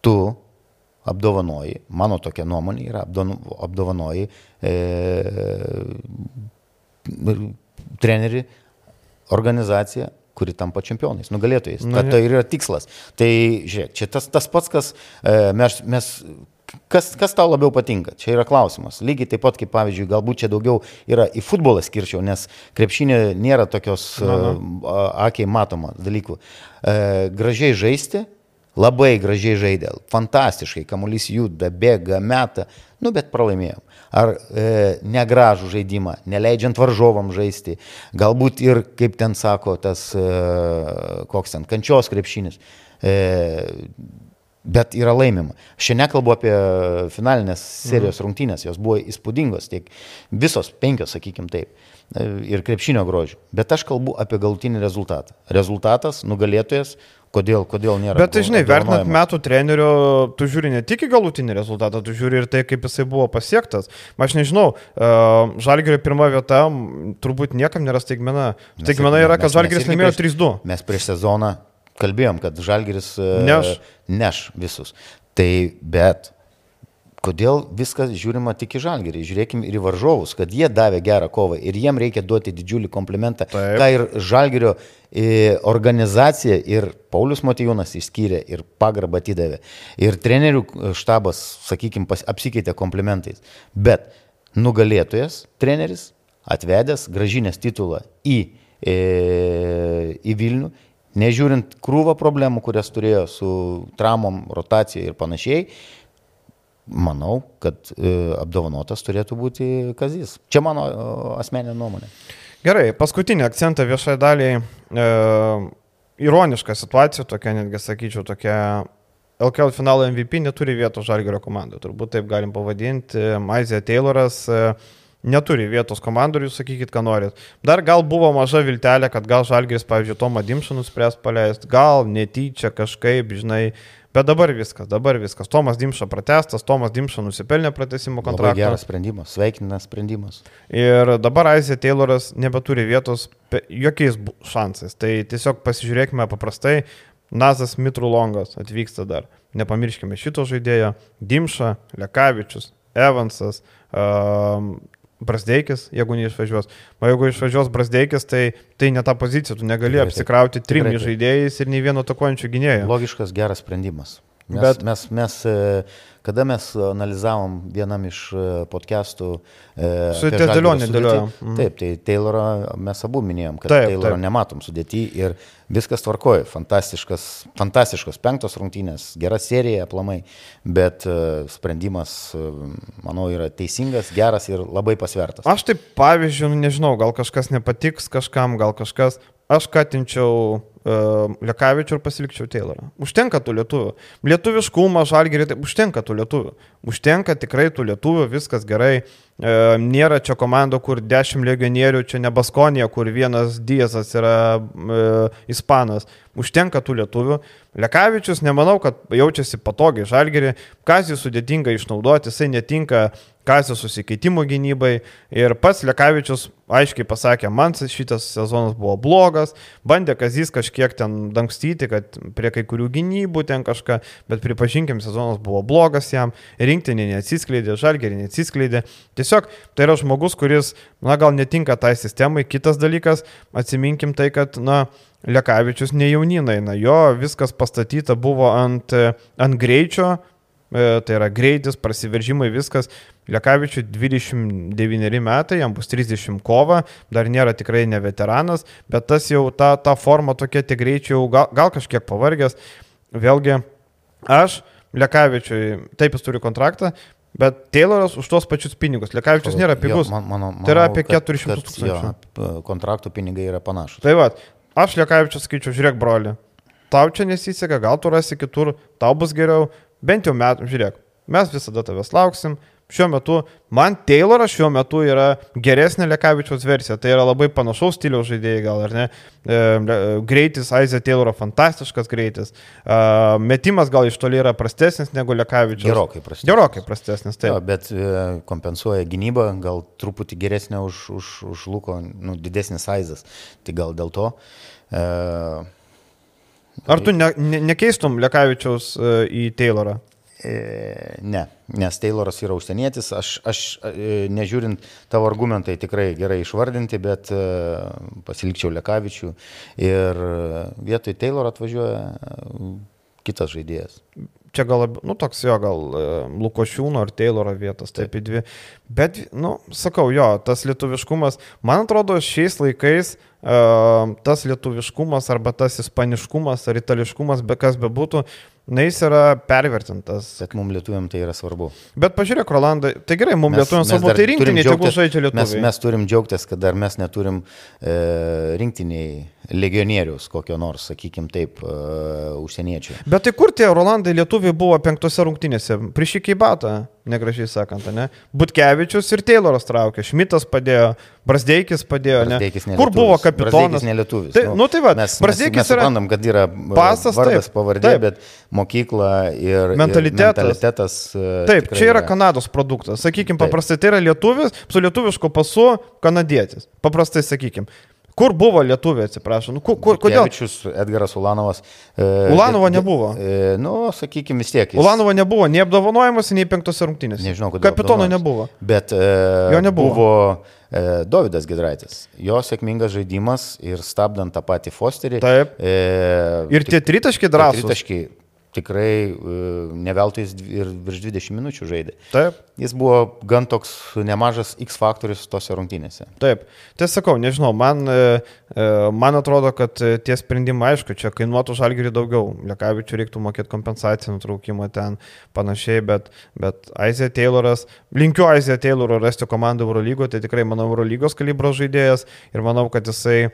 tu apdovanoji, mano tokia nuomonė yra, apdovano- apdovanoji e, trenerį, organizaciją, kuri tampa čempionais, nugalėtojais. Na, Ta, tai yra tikslas. Tai žiūrėk, čia tas, tas pats, kas e, mes, mes Kas, kas tau labiau patinka? Čia yra klausimas. Lygiai taip pat, kaip pavyzdžiui, galbūt čia daugiau yra į futbolą skirčiau, nes krepšinė nėra tokios Na, na. uh, akiai matoma dalykų. E, gražiai žaisti, labai gražiai žaidė, fantastiškai, kamuolys juda, bėga, meta, nu bet pralaimėjom. Ar e, negražų žaidimą, neleidžiant varžovam žaisti, galbūt ir, kaip ten sako, tas, e, koks ten, kančios krepšinis. E, Bet yra laimima. Čia nekalbu apie finalinės serijos Mhm. rungtynės, jos buvo įspūdingos, tiek visos penkios, sakykim taip, e, ir krepšinio grožių. Bet aš kalbu apie galutinį rezultatą. Rezultatas, nugalėtojas, kodėl, kodėl nėra. Bet tai žinai, vertinant metų trenerių, tu žiūri ne tik į galutinį rezultatą, tu žiūri ir tai, kaip jisai buvo pasiektas. Aš nežinau, uh, Žalgirio pirma vieta turbūt niekam nėra staigmena. Staigmena yra, kad Žalgiris laimėjo prieš- 3-2. Mes prieš sezoną kalbėjom, kad Žalgiris e, Neš. neš visus. Tai bet kodėl viskas žiūrima tik į Žalgirį? Žiūrėkime ir į varžovus, kad jie davė gerą kovą ir jiem reikia duoti didžiulį komplimentą. Taip. Ką ir Žalgirio e, organizacija ir Paulius Matijūnas išskyrė ir pagarbą atidavė. Ir trenerių e, štabas, sakykime, apsikeitė komplimentais. Bet nugalėtojas, treneris, atvedęs, gražinės titulą į, į Vilnių, nežiūrint krūvą problemų, kurias turėjo su traumom, rotacija ir panašiai, manau, kad e, apdovanotas turėtų būti Kazis. Čia mano e, asmeninė nuomonė. Gerai, paskutinį akcentą viešai daliai. E, ironiška situacija, tokia netgi sakyčiau, tokia LKL finalo MVP neturi vietos Žalgirio komandoje. Turbūt taip galim pavadinti. Maizė Tayloras e, neturi vietos jūs sakykit, ką norit. Dar gal buvo maža viltelė, kad gal Žalgiris, pavyzdžiui, Tomą Dimšą nuspręs paleisti, gal netyčia kažkaip, žinai. Bet dabar viskas, dabar viskas. Tomas Dimša pratestas, Tomas Dimša nusipelnė pratesimo Labai kontraktą. geras sprendimas, sveikinas sprendimas. Ir dabar Aizė Tayloras nebeturi vietos jokiais šansais. Tai tiesiog pasižiūrėkime paprastai. Nazas Mitrulongas atvyksta dar. Nepamirškime šito žaidėjo. Dimša, Lekavičius, Evansas, um, Brasdeikis, jeigu neišvažiuos. O jeigu išvažiuos Brasdeikis, tai tai ne ta pozicija. Tu negali Tikrai apsikrauti trim žaidėjais ir nei vieno tokuojančių gynėjų. Logiškas, geras sprendimas. Mes, bet mes, mes, e, kada mes analizavom vienam iš e, podcastų. E, Su Dėlionė dėliojom. Mhm. Taip, tai Taylorą mes abu minėjom, kad taip, Taylorą taip. nematom sudėti ir viskas tvarkoja. Fantastiškas, fantastiškos penktos rungtynės, gera serija aplamai, bet sprendimas, manau, yra teisingas, geras ir labai pasvertas. Aš taip, pavyzdžiui, nu, nežinau, gal kažkas nepatiks kažkam, gal kažkas, aš katinčiau uh, Lekavičių ir pasilikčiau Taylorą. Užtenka tų lietuvių. Lietuviškumą, žalgerį, tai užtenka tų lietuvių. Užtenka tikrai tų lietuvių, viskas gerai. Uh, nėra čia komando, kur 10 legionierių, čia ne Baskonija, kur vienas Diezas yra uh, ispanas. Užtenka tų lietuvių. Lekavičius, nemanau, kad jaučiasi patogiai žalgerį. Kazį sudėtinga išnaudoti, jisai netinka Kazio susikeitimo gynybai ir pats Lekavičius aiškiai pasakė, man šitas sezonas buvo blogas, bandė Kazys kažkiek ten dangstyti, kad prie kai kurių gynybų ten kažką, bet pripažinkim, sezonas buvo blogas jam, rinktinė neatsiskleidė, žalgerį neatsiskleidė. Tiesiog tai yra žmogus, kuris, na gal netinka tai sistemai. Kitas dalykas, atsiminkim tai, kad, na, Lekavičius ne jauninai, na jo viskas pastatyta buvo ant, ant greičio, tai yra greitis, prasiveržimai, viskas. Lekavičiui 29 metai, jam bus 30 kova, dar nėra tikrai ne veteranas, bet tas jau ta, ta forma tokia tik greičiau, gal, gal kažkiek pavargęs. Vėlgi, aš Lekavičiui, taip jis turi kontraktą, Bet Tayloras už tos pačius pinigus. Lekavičius nėra pigus. Jo, man, mano, manau, tai yra apie 400 tūkstančių. Kontraktų pinigai yra panašus. Tai va, aš Lekavičius skaičiu, žiūrėk, broli. Tau čia nesiseka, gal tu rasi kitur, tau bus geriau, bent jau metų, žiūrėk, mes visada tavęs lauksim. Šiuo metu, man Tayloras šiuo metu yra geresnė Lekavičiaus versija. Tai yra labai panašaus stiliaus žaidėjai, gal ar ne. E, greitis, Aizė Tayloro fantastiškas greitis. E, metimas gal iš toli yra prastesnis negu Lekavičiaus. Gerokai prastesnis. Gerokai prastesnis, taip. Jo, bet e, kompensuoja gynybą, gal truputį geresnė už, už, už Luko, nu, didesnis Aizas. Tai gal dėl to. E, Ar tu ne, ne, nekeistum Lekavičiaus e, į Taylorą? E, ne, nes Tayloras yra užsienietis, aš, aš e, nežiūrint tavo argumentai tikrai gerai išvardinti, bet pasilikčiau Lekavičių ir vietoj Taylor atvažiuoja kitas žaidėjas. Čia gal, nu, toks jo, gal Lukošiūno ar Tayloro vietos, taip į dvi. Bet, nu, sakau, jo, tas lietuviškumas, man atrodo, šiais laikais uh, tas lietuviškumas arba tas ispaniškumas ar itališkumas, be kas bebūtų, na jis yra pervertintas. Bet mums lietuviam tai yra svarbu. Bet pažiūrėk, Rolandai, tai gerai, mums lietuviam svarbu, tai rinktiniai tegul žaidžia lietuviai. Mes, mes turim džiaugtis, kad dar mes neturim e, rinktiniai legionierius kokio nors, sakykim taip, uh, užsieniečių. Bet tai kur tie Rolandai lietuviai buvo penktose rungtynėse? Prišikiai batą, negražiai sakant, ne? Butkevičius ir Tayloras traukė, Šmitas padėjo, Brasdeikis padėjo, ne? Brasdeikis kur buvo kapitonas? Nelietuvis. Tai, nu, nu tai va, mes, Brasdeikis mes, mes yra... suprantam, kad yra uh, pasas, vardas, taip, pavardė, taip. bet mokykla ir mentalitetas. Ir mentalitetas uh, taip, čia yra Kanados produktas. Sakykime, paprastai tai yra lietuvis, su lietuvišku pasu kanadietis. Paprastai sakykime. Kur buvo lietuviai, atsiprašau? Nu, kur, kur, kodėl? Kevičius, Edgaras Ulanovas. E, Ulanovo de, nebuvo. E, nu, sakykime vis tiek. Jis... Ulanovo nebuvo nei apdovanojimas, nei penktose rungtynėse. Nežinau, kodėl. Kapitono nebuvo. Bet e, jo nebuvo. Buvo e, Davidas Gidraitis. Jo sėkmingas žaidimas ir stabdant tą patį Fosterį. Taip. E, ir tie tritaškiai drąsūs. Tritaškiai tikrai e, neveltui jis ir virš 20 minučių žaidė. Taip. Jis buvo gan toks nemažas X faktorius tose rungtynėse. Taip. Tai sakau, nežinau, man, e, e, man atrodo, kad tie sprendimai, aišku, čia kainuotų žalgerį daugiau. Lekavičių reiktų mokėti kompensaciją nutraukimo ten panašiai, bet, bet Aizė Tayloras, linkiu Aizė Tayloro rasti komandą Eurolygo, tai tikrai, manau, Eurolygos kalibro žaidėjas ir manau, kad jisai e,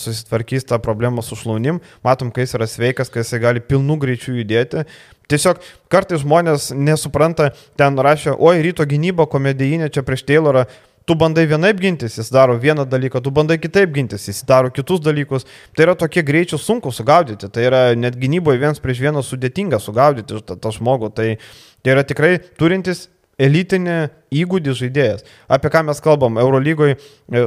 susitvarkys tą problemą su šlaunim. Matom, kai jis yra sveikas, kai jisai gali pilnų greičių greičiu judėti. Tiesiog kartais žmonės nesupranta, ten rašė, oi, ryto gynyba komedijinė čia prieš Taylorą. Tu bandai vienaip gintis, jis daro vieną dalyką, tu bandai kitaip gintis, jis daro kitus dalykus. Tai yra tokie greičiai sunku sugaudyti, tai yra net gynyboje vienas prieš vieną sudėtinga sugaudyti tą, tą žmogų. Tai, tai yra tikrai turintis elitinį įgūdį žaidėjas. Apie ką mes kalbam? Eurolygoje,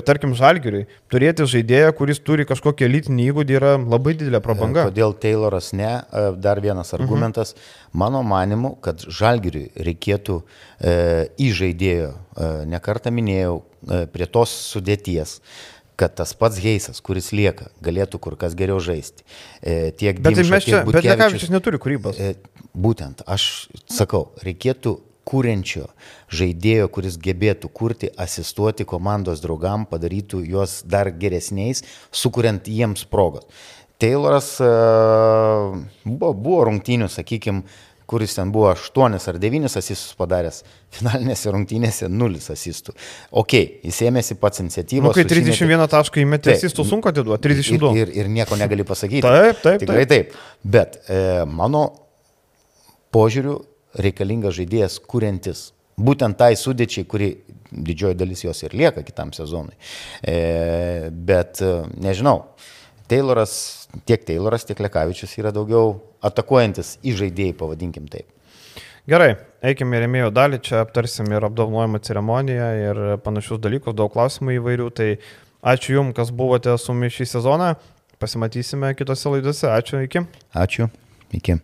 tarkim, Žalgiriui, turėti žaidėją, kuris turi kažkokį elitinį įgūdį yra labai didelė prabanga. E, kodėl Tayloras ne? E, dar vienas mhm. argumentas. Mhm. Mano manimu, kad Žalgiriui reikėtų e, į žaidėjo, e, nekartą minėjau, e, prie tos sudėties kad tas pats Heisas, kuris lieka, galėtų kur kas geriau žaisti. E, tiek Bet tai Dimša, mes čia, bet Lekavičius neturi kūrybos. E, Būtent, aš sakau, reikėtų kūrenčio žaidėjo, kuris gebėtų kurti, asistuoti komandos draugam, padarytų juos dar geresniais, sukuriant jiems progos. Tayloras e, buvo, buvo rungtynių, sakykime, kuris ten buvo 8 ar 9 asistus padaręs, finalinėse rungtynėse 0 asistų. Ok, jis ėmėsi pats iniciatyvos. Nu, kai susimetė- 31 tašką įmetė, Taip. tu sunku atiduoti, 32. Ir, ir, ir nieko negali pasakyti. Taip, taip, Tikrai taip. Bet e, mano požiūriu reikalingas žaidėjas kuriantis. Būtent tai sudėčiai, kuri didžioji dalis jos ir lieka kitam sezonui. E, bet e, nežinau, Tayloras, tiek Tayloras, tiek Lekavičius yra daugiau atakuojantis į žaidėjai, pavadinkim taip. Gerai, eikime į remėjo dalį, čia aptarsim ir apdovanojimo ceremoniją ir panašius dalykus, daug klausimų įvairių. Tai ačiū Jums, kas buvote su mumis šį sezoną. Pasimatysime kitose laidose. Ačiū, iki. Ačiū. Iki.